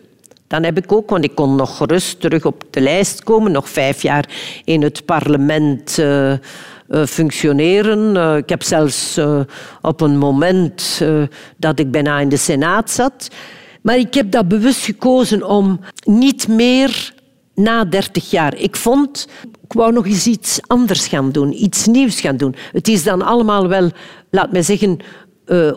Dan heb ik ook, want ik kon nog gerust terug op de lijst komen, nog vijf jaar in het parlement... Uh, uh, functioneren. Uh, ik heb zelfs op een moment dat ik bijna in de Senaat zat. Maar ik heb dat bewust gekozen om niet meer na 30 jaar. Ik vond, ik wou nog eens iets anders gaan doen, iets nieuws gaan doen. Het is dan allemaal wel, laat mij zeggen,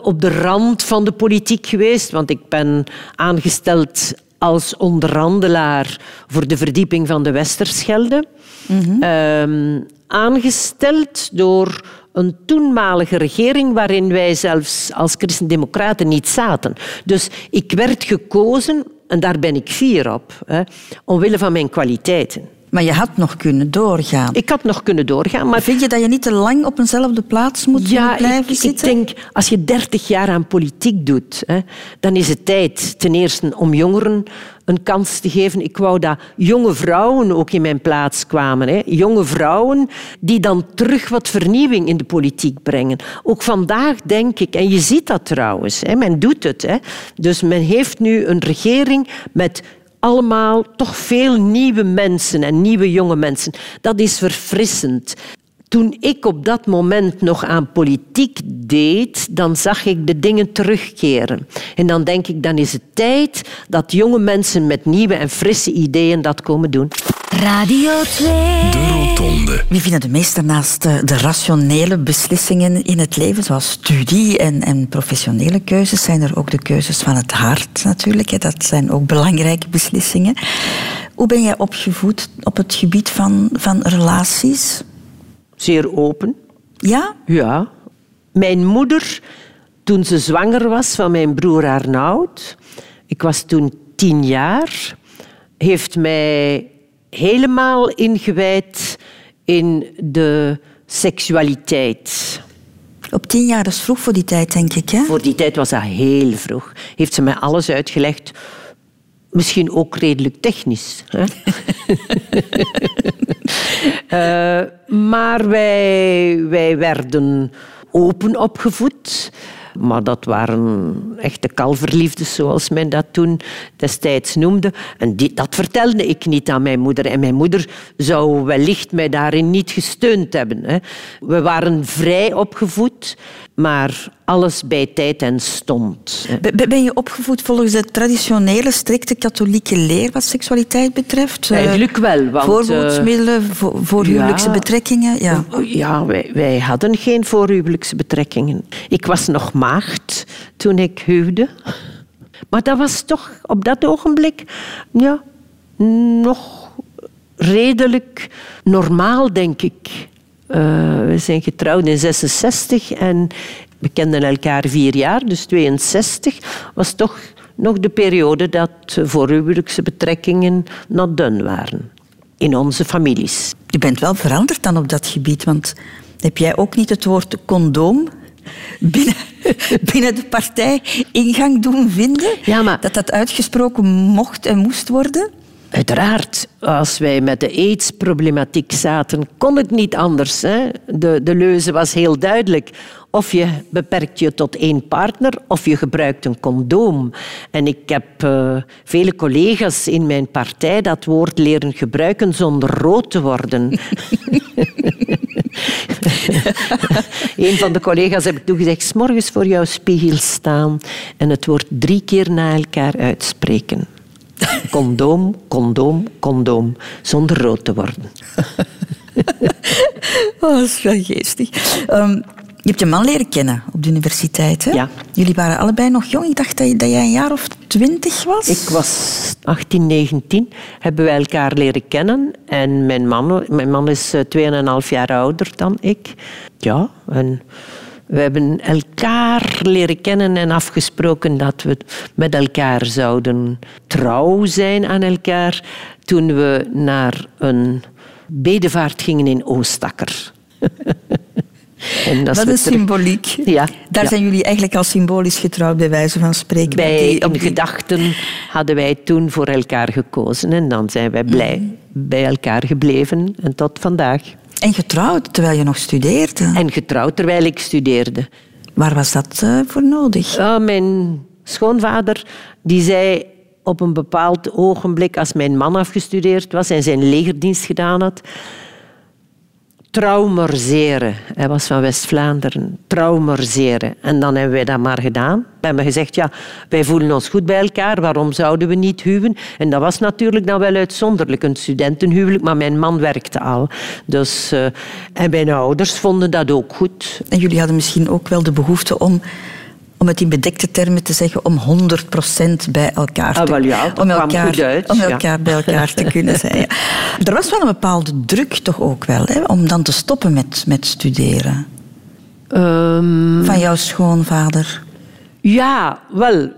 op de rand van de politiek geweest, want ik ben aangesteld als onderhandelaar voor de verdieping van de Westerschelde. Mm -hmm aangesteld door een toenmalige regering waarin wij zelfs als christendemocraten niet zaten. Dus ik werd gekozen, en daar ben ik fier op, hè, omwille van mijn kwaliteiten. Maar je had nog kunnen doorgaan. Ik had nog kunnen doorgaan. Maar vind je dat je niet te lang op eenzelfde plaats moet ja, blijven ik, zitten? Ik denk, als je dertig jaar aan politiek doet, hè, dan is het tijd ten eerste om jongeren een kans te geven. Ik wou dat jonge vrouwen ook in mijn plaats kwamen. Hè. Jonge vrouwen die dan terug wat vernieuwing in de politiek brengen. Ook vandaag denk ik, en je ziet dat trouwens, hè, men doet het. Hè. Dus men heeft nu een regering met allemaal toch veel nieuwe mensen en nieuwe jonge mensen. Dat is verfrissend. Toen ik op dat moment nog aan politiek deed, dan zag ik de dingen terugkeren. En dan denk ik, dan is het tijd dat jonge mensen met nieuwe en frisse ideeën dat komen doen. Radio 2. De Rotonde. Wie vinden de meester naast eh, de rationele beslissingen in het leven, zoals studie en, en professionele keuzes, zijn er ook de keuzes van het hart natuurlijk. Dat zijn ook belangrijke beslissingen. Hoe ben jij opgevoed op het gebied van, van relaties? zeer open. Ja? Ja. Mijn moeder, toen ze zwanger was van mijn broer Arnoud, ik was toen tien jaar, heeft mij helemaal ingewijd in de seksualiteit. Op tien jaar, dat is vroeg voor die tijd, denk ik. Hè? Voor die tijd was dat heel vroeg. Heeft ze mij alles uitgelegd. Misschien ook redelijk technisch. Hè? uh, maar wij, wij werden open opgevoed. Maar dat waren echte kalverliefdes, zoals men dat toen destijds noemde. En dat vertelde ik niet aan mijn moeder. En mijn moeder zou wellicht mij daarin niet gesteund hebben. Hè. We waren vrij opgevoed, maar alles bij tijd en stond. Ben je opgevoed volgens de traditionele, strikte katholieke leer wat seksualiteit betreft? Eigenlijk wel. Want, Voorbeeldsmiddelen voor, voorhuwelijkse ja, betrekkingen? Ja, ja wij, wij hadden geen voorhuwelijkse betrekkingen. Ik was nog maagd toen ik huwde. Maar dat was toch op dat ogenblik ja, nog redelijk normaal, denk ik. Uh, we zijn getrouwd in 66 en we kenden elkaar vier jaar, dus 62 was toch nog de periode dat voorhuwelijkse betrekkingen not done waren in onze families. Je bent wel veranderd dan op dat gebied, want heb jij ook niet het woord condoom binnen, binnen de partij ingang doen vinden? Ja, maar... Dat dat uitgesproken mocht en moest worden? Uiteraard, als wij met de AIDS-problematiek zaten, kon het niet anders. Hè? De, de leuze was heel duidelijk. Of je beperkt je tot één partner, of je gebruikt een condoom. En ik heb uh, vele collega's in mijn partij dat woord leren gebruiken zonder rood te worden. een van de collega's heb ik toegezegd, s morgens voor jouw spiegel staan en het woord drie keer na elkaar uitspreken. Condoom, condoom, condoom. Zonder rood te worden. oh, dat is wel geestig. Um, je hebt je man leren kennen op de universiteit, hè? Ja. Jullie waren allebei nog jong. Ik dacht dat, dat jij een jaar of twintig was. Ik was 18, 19. Hebben wij elkaar leren kennen. En mijn man, mijn man is 2,5 eh, jaar ouder dan ik. Ja, en we hebben elkaar leren kennen en afgesproken dat we met elkaar zouden trouw zijn aan elkaar toen we naar een bedevaart gingen in Oostakker. En dat, is symboliek. Ja, Daar zijn jullie eigenlijk al symbolisch getrouwd, bij wijze van spreken. Bij, die, in gedachten hadden wij toen voor elkaar gekozen en dan zijn wij blij mm. bij elkaar gebleven en tot vandaag. En getrouwd terwijl je nog studeerde? En getrouwd terwijl ik studeerde. Waar was dat uh, voor nodig? Uh, mijn schoonvader die zei op een bepaald ogenblik, als mijn man afgestudeerd was en zijn legerdienst gedaan had, traumerzeren. Hij was van West-Vlaanderen. Traumerzeren. En dan hebben wij dat maar gedaan. We hebben gezegd, ja, wij voelen ons goed bij elkaar. Waarom zouden we niet huwen? En dat was natuurlijk dan wel uitzonderlijk. Een studentenhuwelijk, maar mijn man werkte al. Dus, uh, en mijn ouders vonden dat ook goed. En jullie hadden misschien ook wel de behoefte om om het in bedekte termen te zeggen, om 100% bij elkaar te, ah, ja, om elkaar, om elkaar bij elkaar te kunnen zijn. Ja. Er was wel een bepaalde druk toch ook wel, hè, om dan te stoppen met, met studeren. Um, Van jouw schoonvader. Ja, wel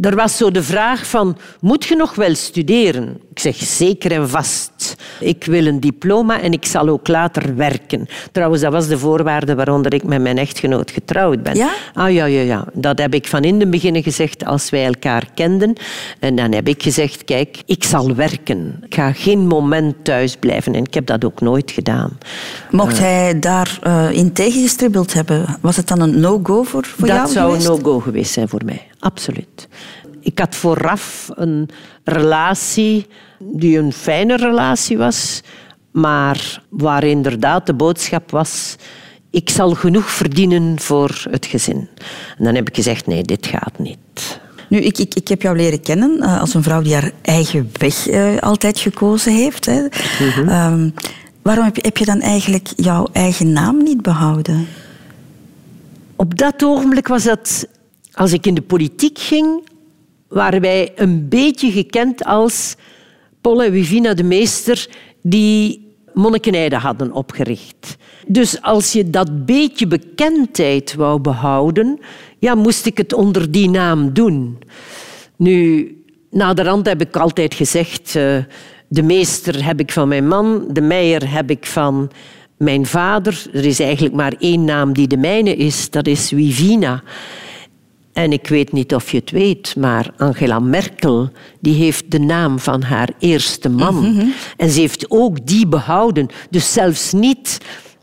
er was zo de vraag van, moet je nog wel studeren? Ik zeg zeker en vast. Ik wil een diploma en ik zal ook later werken. Trouwens, dat was de voorwaarde waaronder ik met mijn echtgenoot getrouwd ben. Ja? Ah ja, ja, ja. Dat heb ik van in het begin gezegd als wij elkaar kenden. En dan heb ik gezegd, kijk, ik zal werken. Ik ga geen moment thuis blijven. En ik heb dat ook nooit gedaan. Mocht uh, hij daarin uh, in tegengestribbeld hebben, was het dan een no-go voor, voor dat jou zou geweest? een no-go geweest zijn voor mij. Absoluut. Ik had vooraf een relatie die een fijne relatie was, maar waar inderdaad de boodschap was ik zal genoeg verdienen voor het gezin. En dan heb ik gezegd, nee, dit gaat niet. Nu, ik, ik, ik heb jou leren kennen uh, als een vrouw die haar eigen weg uh, altijd gekozen heeft. Hè. Mm -hmm. um, waarom heb je dan eigenlijk jouw eigen naam niet behouden? Op dat ogenblik was dat als ik in de politiek ging, waren wij een beetje gekend als Paul en Wivina de Meester die Monnikenijde hadden opgericht. Dus als je dat beetje bekendheid wou behouden, ja, moest ik het onder die naam doen. Nu, naderhand heb ik altijd gezegd... Uh, de meester heb ik van mijn man, de meijer heb ik van mijn vader. Er is eigenlijk maar één naam die de mijne is, dat is Wivina. En ik weet niet of je het weet, maar Angela Merkel die heeft de naam van haar eerste man. Mm -hmm. En ze heeft ook die behouden. Dus zelfs niet...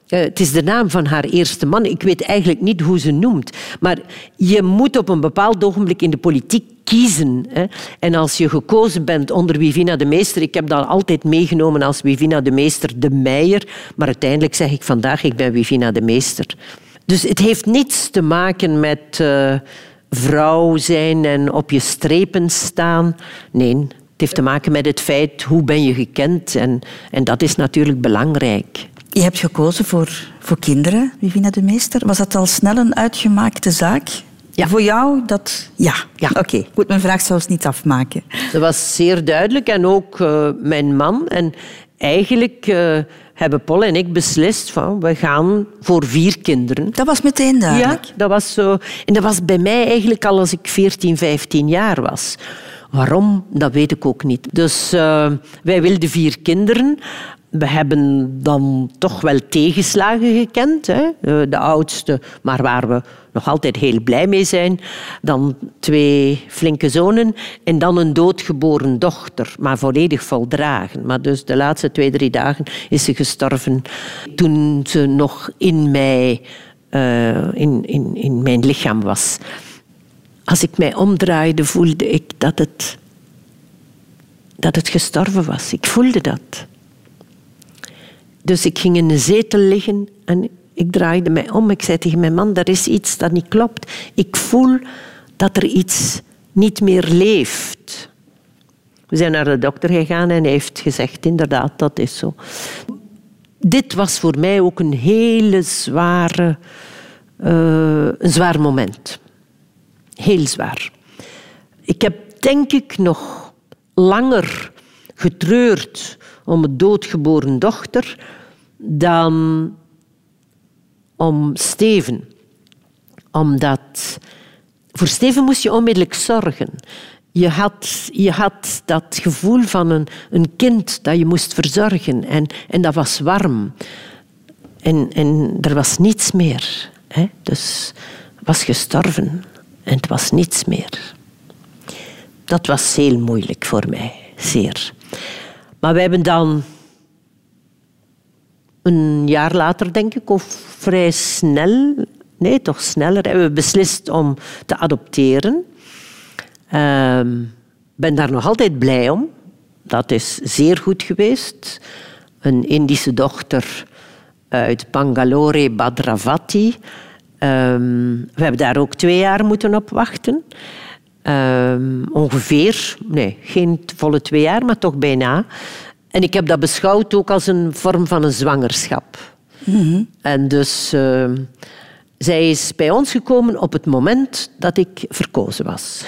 Uh, het is de naam van haar eerste man. Ik weet eigenlijk niet hoe ze noemt. Maar je moet op een bepaald ogenblik in de politiek kiezen. Hè. En als je gekozen bent onder Wivina de Meester... Ik heb dat altijd meegenomen als Wivina de Meester de Meijer. Maar uiteindelijk zeg ik vandaag, ik ben Wivina de Meester. Dus het heeft niets te maken met... Uh, vrouw zijn en op je strepen staan. Nee, het heeft te maken met het feit hoe ben je gekend. En, en dat is natuurlijk belangrijk. Je hebt gekozen voor, voor kinderen, Vivina de Meester. Was dat al snel een uitgemaakte zaak? Ja. Voor jou dat... Ja, ja. oké. Okay. Ik moet mijn vraag zelfs niet afmaken. Dat was zeer duidelijk. En ook uh, mijn man. En eigenlijk uh, hebben Paul en ik beslist van we gaan voor vier kinderen. Dat was meteen duidelijk. Ja, dat was zo. En dat was bij mij eigenlijk al als ik 14, 15 jaar was. Waarom? Dat weet ik ook niet. Dus uh, wij wilden vier kinderen. We hebben dan toch wel tegenslagen gekend. Hè? De oudste, maar waar we nog altijd heel blij mee zijn. Dan twee flinke zonen en dan een doodgeboren dochter, maar volledig voldragen. Maar dus de laatste twee, drie dagen is ze gestorven toen ze nog in, mij, uh, in, in, in mijn lichaam was. Als ik mij omdraaide, voelde ik dat het, dat het gestorven was. Ik voelde dat. Dus ik ging in de zetel liggen en ik draaide mij om. Ik zei tegen mijn man, er is iets dat niet klopt. Ik voel dat er iets niet meer leeft. We zijn naar de dokter gegaan en hij heeft gezegd, inderdaad, dat is zo. Dit was voor mij ook een hele zware, uh, een zwaar moment. Heel zwaar. Ik heb denk ik nog langer getreurd om een doodgeboren dochter dan om Steven. Omdat voor Steven moest je onmiddellijk zorgen. Je had, je had dat gevoel van een, een kind dat je moest verzorgen. En, en dat was warm. En, en er was niets meer. Hè? Dus was gestorven. En het was niets meer. Dat was heel moeilijk voor mij. Zeer. Maar we hebben dan een jaar later, denk ik, of vrij snel, nee, toch sneller, hebben we beslist om te adopteren. Ik uh, ben daar nog altijd blij om. Dat is zeer goed geweest. Een Indische dochter uit Bangalore, Badravati. Um, we hebben daar ook twee jaar moeten op wachten. Um, ongeveer, nee, geen volle twee jaar, maar toch bijna. En ik heb dat beschouwd ook als een vorm van een zwangerschap. Mm En dus uh, zij is bij ons gekomen op het moment dat ik verkozen was.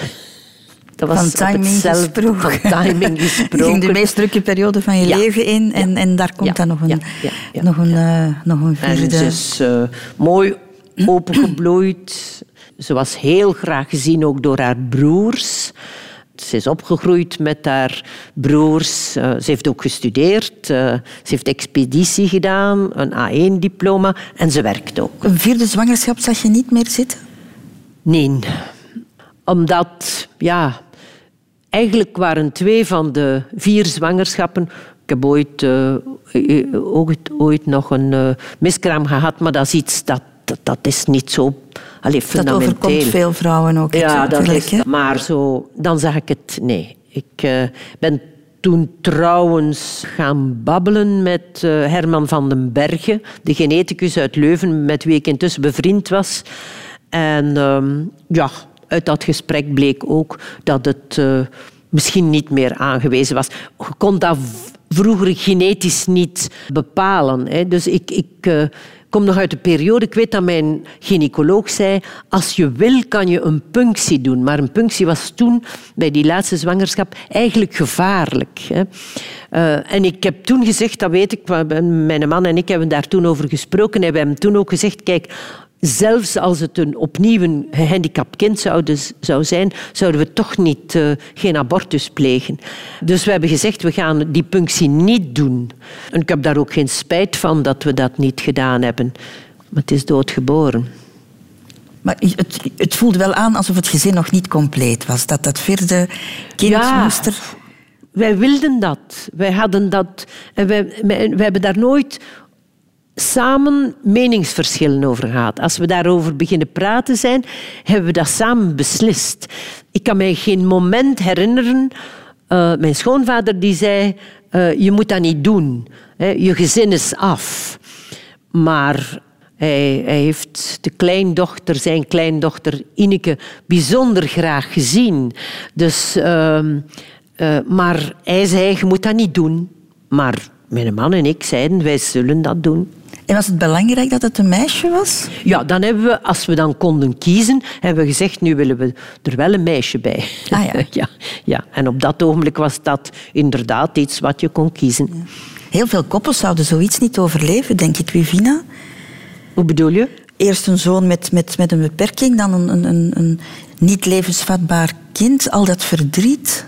Dat was van timing gesproken. Van timing gesproken. ging de meest drukke periode van je leven in en, en daar komt dan nog een, nog een, uh, nog een vierde... En ze is uh, mooi opengebloeid. Ze was heel graag gezien ook door haar broers. Ze is opgegroeid met haar broers. Uh, ze heeft ook gestudeerd. Uh, ze heeft expeditie gedaan, een A1-diploma en ze werkt ook. Een vierde zwangerschap zag je niet meer zitten? Nee. Omdat, ja, eigenlijk waren twee van de vier zwangerschappen. Ik heb ooit, uh, ooit, ooit nog een miskraam gehad, maar dat is iets dat, dat, dat is niet zo Allee, dat overkomt veel vrouwen ook. Ja, dat is, maar zo, dan zag ik het, nee. Ik uh, ben toen trouwens gaan babbelen met uh, Herman van den Bergen, de geneticus uit Leuven, met wie ik intussen bevriend was. En uh, ja, uit dat gesprek bleek ook dat het uh, misschien niet meer aangewezen was. Je kon dat vroeger genetisch niet bepalen. Hè. Dus ik, ik kom nog uit de periode, ik weet dat mijn gynaecoloog zei, als je wil kan je een punctie doen. Maar een punctie was toen, bij die laatste zwangerschap, eigenlijk gevaarlijk. Hè. Uh, en ik heb toen gezegd, dat weet ik, mijn man en ik hebben daar toen over gesproken, hebben toen ook gezegd, kijk, zelfs als het een opnieuw een gehandicapt kind zou, zou zijn, zouden we toch niet, uh, geen abortus plegen. Dus we hebben gezegd, we gaan die punctie niet doen. En ik heb daar ook geen spijt van dat we dat niet gedaan hebben. Maar het is doodgeboren. Maar het, het voelde wel aan alsof het gezin nog niet compleet was. Dat dat vierde kind ja, moest er... Wij wilden dat. Wij hadden dat. En wij, wij hebben daar nooit samen meningsverschillen over gehad. Als we daarover beginnen praten zijn, hebben we dat samen beslist. Ik kan mij geen moment herinneren. Uh, mijn schoonvader die zei, uh, je moet dat niet doen. je gezin is af. Maar hij, hij, heeft de kleindochter, zijn kleindochter Ineke, bijzonder graag gezien. Dus, uh, maar hij zei, je moet dat niet doen. Maar mijn man en ik zeiden, wij zullen dat doen. En was het belangrijk dat het een meisje was? Ja, dan hebben we, als we dan konden kiezen, hebben we gezegd, nu willen we er wel een meisje bij. Ah ja. ja, ja. En op dat ogenblik was dat inderdaad iets wat je kon kiezen. Heel veel koppels zouden zoiets niet overleven, denk ik, Wivina. Hoe bedoel je? Eerst een zoon met, met, met een beperking, dan een, een, een niet levensvatbaar kind. Al dat verdriet.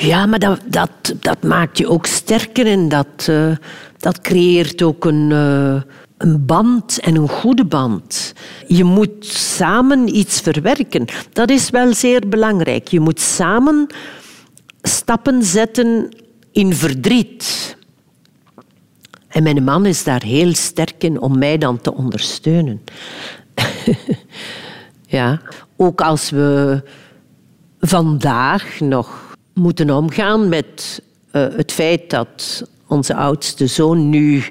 Ja, maar dat, dat, dat maakt je ook sterker en dat, uh, dat creëert ook een, uh, een band en een goede band. Je moet samen iets verwerken. Dat is wel zeer belangrijk. Je moet samen stappen zetten in verdriet. En mijn man is daar heel sterk in om mij dan te ondersteunen. ja, ook als we vandaag nog moeten omgaan met uh, het feit dat onze oudste zoon nu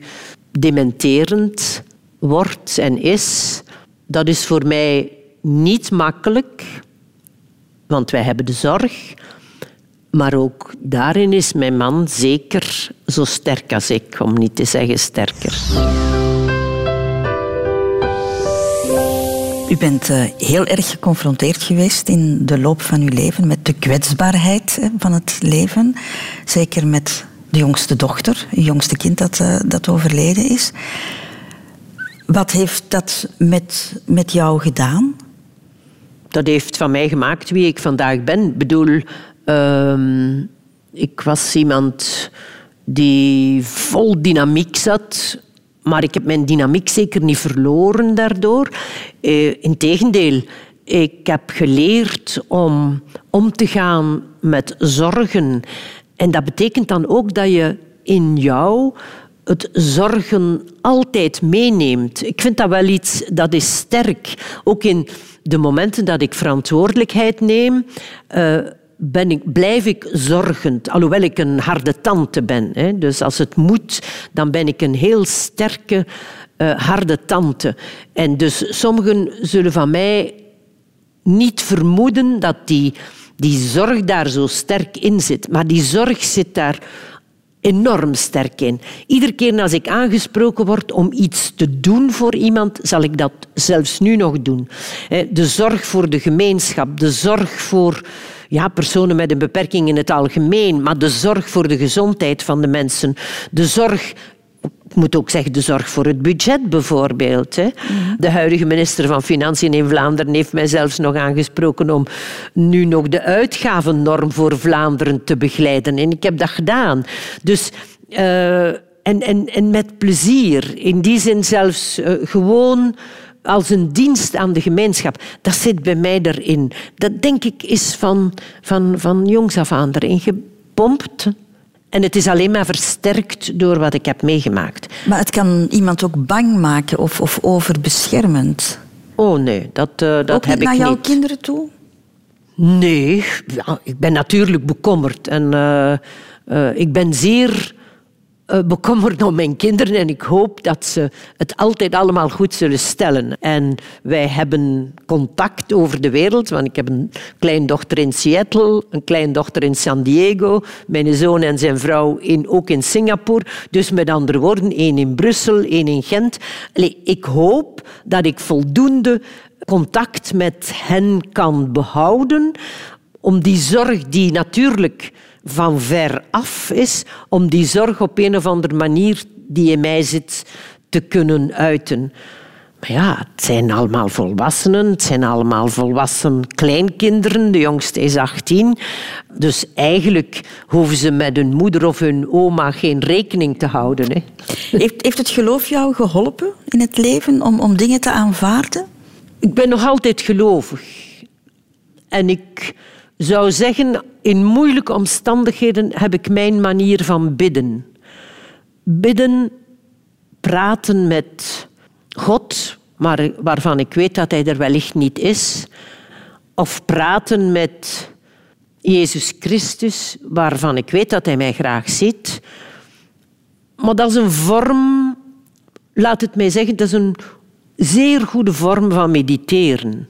dementerend wordt en is, dat is voor mij niet makkelijk, want wij hebben de zorg. Maar ook daarin is mijn man zeker zo sterk als ik, om niet te zeggen sterker. U bent eh, heel erg geconfronteerd geweest in de loop van uw leven met de kwetsbaarheid van het leven. Zeker met de jongste dochter, het jongste kind dat, uh, dat overleden is. Wat heeft dat met, met jou gedaan? Dat heeft van mij gemaakt wie ik vandaag ben. Ik bedoel, uh, ik was iemand die vol dynamiek zat, maar ik heb mijn dynamiek zeker niet verloren daardoor. Uh, Integendeel, ik heb geleerd om om te gaan met zorgen en dat betekent dan ook dat je in jou het zorgen altijd meeneemt. Ik vind dat wel iets dat is sterk. Ook in de momenten dat ik verantwoordelijkheid neem, uh, ben ik, blijf ik zorgend. Alhoewel ik een harde tante ben. Hè. Dus als het moet, dan ben ik een heel sterke, uh, harde tante. En dus sommigen zullen van mij niet vermoeden dat die die zorg daar zo sterk in zit. Maar die zorg zit daar enorm sterk in. Iedere keer als ik aangesproken word om iets te doen voor iemand, zal ik dat zelfs nu nog doen. De zorg voor de gemeenschap, de zorg voor ja, personen met een beperking in het algemeen, maar de zorg voor de gezondheid van de mensen, de zorg ik moet ook zeggen, de zorg voor het budget bijvoorbeeld. Hè. De huidige minister van Financiën in Vlaanderen heeft mij zelfs nog aangesproken om nu nog de uitgavennorm voor Vlaanderen te begeleiden. En ik heb dat gedaan. Dus... Uh, en, en, en met plezier. In die zin zelfs uh, gewoon als een dienst aan de gemeenschap. Dat zit bij mij erin. Dat denk ik is van, van, van jongs af aan erin gepompt. En het is alleen maar versterkt door wat ik heb meegemaakt. Maar het kan iemand ook bang maken of, of overbeschermend. Oh nee, dat, uh, dat ook heb ik niet. naar jouw kinderen toe? Nee, ja, ik ben natuurlijk bekommerd. En uh, uh, ik ben zeer bekommerd om mijn kinderen en ik hoop dat ze het altijd allemaal goed zullen stellen. En wij hebben contact over de wereld, want ik heb een kleindochter in Seattle, een kleindochter in San Diego, mijn zoon en zijn vrouw in, ook in Singapore. Dus met andere woorden, één in Brussel, één in Gent. Ik hoop dat ik voldoende contact met hen kan behouden om die zorg die natuurlijk van ver af is, om die zorg op een of andere manier die in mij zit te kunnen uiten. Maar ja, het zijn allemaal volwassenen. Het zijn allemaal volwassen kleinkinderen. De jongste is 18. Dus eigenlijk hoeven ze met hun moeder of hun oma geen rekening te houden. Hè. Heeft, heeft het geloof jou geholpen in het leven om, om dingen te aanvaarden? Ik ben nog altijd gelovig. En ik zou zeggen, in moeilijke omstandigheden heb ik mijn manier van bidden. Bidden, praten met God, maar waarvan ik weet dat hij er wellicht niet is. Of praten met Jezus Christus, waarvan ik weet dat hij mij graag ziet. Maar dat is een vorm, laat het mij zeggen, dat is een zeer goede vorm van mediteren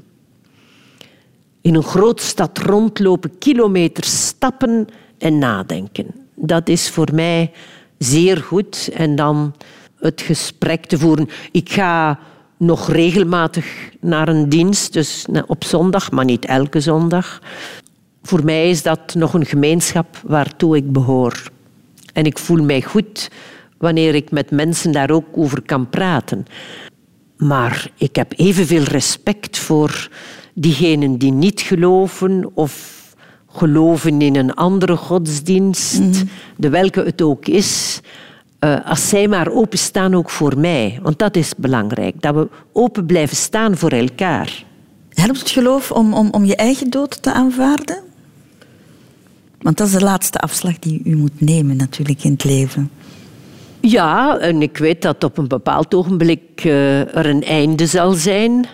in een grote stad rondlopen, kilometers stappen en nadenken. Dat is voor mij zeer goed. En dan het gesprek te voeren. Ik ga nog regelmatig naar een dienst, dus op zondag, maar niet elke zondag. Voor mij is dat nog een gemeenschap waartoe ik behoor. En ik voel mij goed wanneer ik met mensen daar ook over kan praten. Maar ik heb evenveel respect voor diegenen die niet geloven of geloven in een andere godsdienst, de welke het ook is. uh, als zij maar openstaan ook voor mij. Want dat is belangrijk, dat we open blijven staan voor elkaar. Helpt het geloof om, om, om je eigen dood te aanvaarden? Want dat is de laatste afslag die u moet nemen natuurlijk in het leven. Ja, en ik weet dat op een bepaald ogenblik uh, er een einde zal zijn.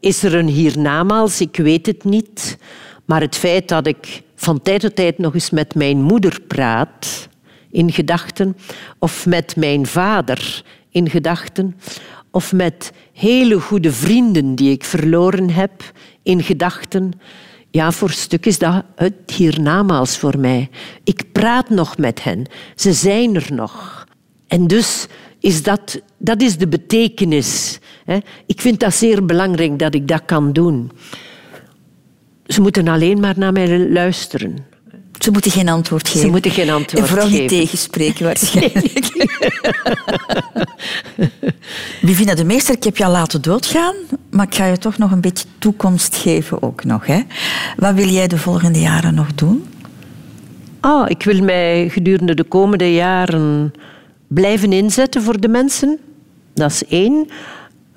Is er een hiernamaals? Ik weet het niet. Maar het feit dat ik van tijd tot tijd nog eens met mijn moeder praat, in gedachten, of met mijn vader in gedachten, of met hele goede vrienden die ik verloren heb in gedachten. Ja, voor stuk is dat het hiernamaals voor mij. Ik praat nog met hen. Ze zijn er nog. En dus is dat, dat is de betekenis. Ik vind dat zeer belangrijk dat ik dat kan doen. Ze moeten alleen maar naar mij luisteren. Ze moeten geen antwoord geven. Ze moeten geen antwoord geven. En vooral niet tegenspreken waarschijnlijk. Vivina de Meester, ik heb jou laten doodgaan, maar ik ga je toch nog een beetje toekomst geven ook nog. Hè? Wat wil jij de volgende jaren nog doen? Oh, ik wil mij gedurende de komende jaren blijven inzetten voor de mensen. Dat is één.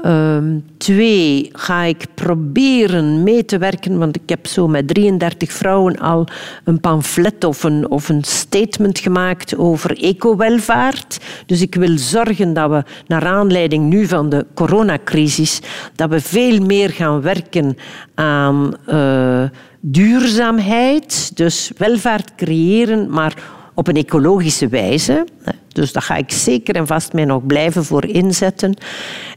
Um, twee, ga ik proberen mee te werken, want ik heb zo met 33 vrouwen al een pamflet of een, of een statement gemaakt over ecowelvaart. Dus ik wil zorgen dat we, naar aanleiding nu van de coronacrisis, dat we veel meer gaan werken aan uh, duurzaamheid. Dus welvaart creëren, maar op een ecologische wijze. Dus daar ga ik zeker en vast mij nog blijven voor inzetten.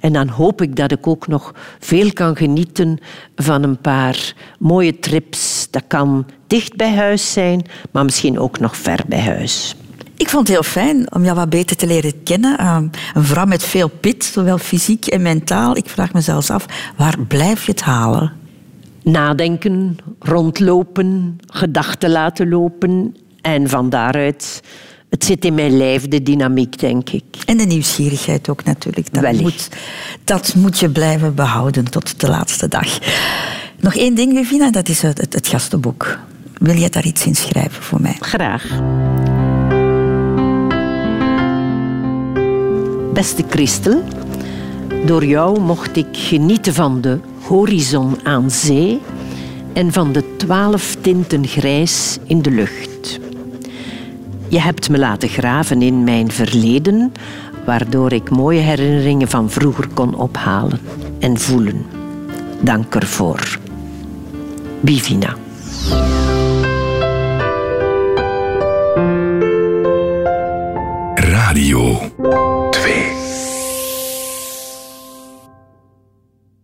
En dan hoop ik dat ik ook nog veel kan genieten van een paar mooie trips. Dat kan dicht bij huis zijn, maar misschien ook nog ver bij huis. Ik vond het heel fijn om jou wat beter te leren kennen. Ehm, een vrouw met veel pit, zowel fysiek en mentaal. Ik vraag me zelfs af, waar blijf je het halen? Nadenken, rondlopen, gedachten laten lopen en van daaruit, het zit in mijn lijf, de dynamiek, denk ik. En de nieuwsgierigheid ook natuurlijk. Dat, moet, dat moet je blijven behouden tot de laatste dag. Nog één ding, Vivina, dat is het, het, gastenboek. Wil je daar iets in schrijven voor mij? Graag. Beste Christel, door jou mocht ik genieten van de horizon aan zee en van de twaalf tinten grijs in de lucht. Je hebt me laten graven in mijn verleden, waardoor ik mooie herinneringen van vroeger kon ophalen en voelen. Dank ervoor. Bivina. Radio 2.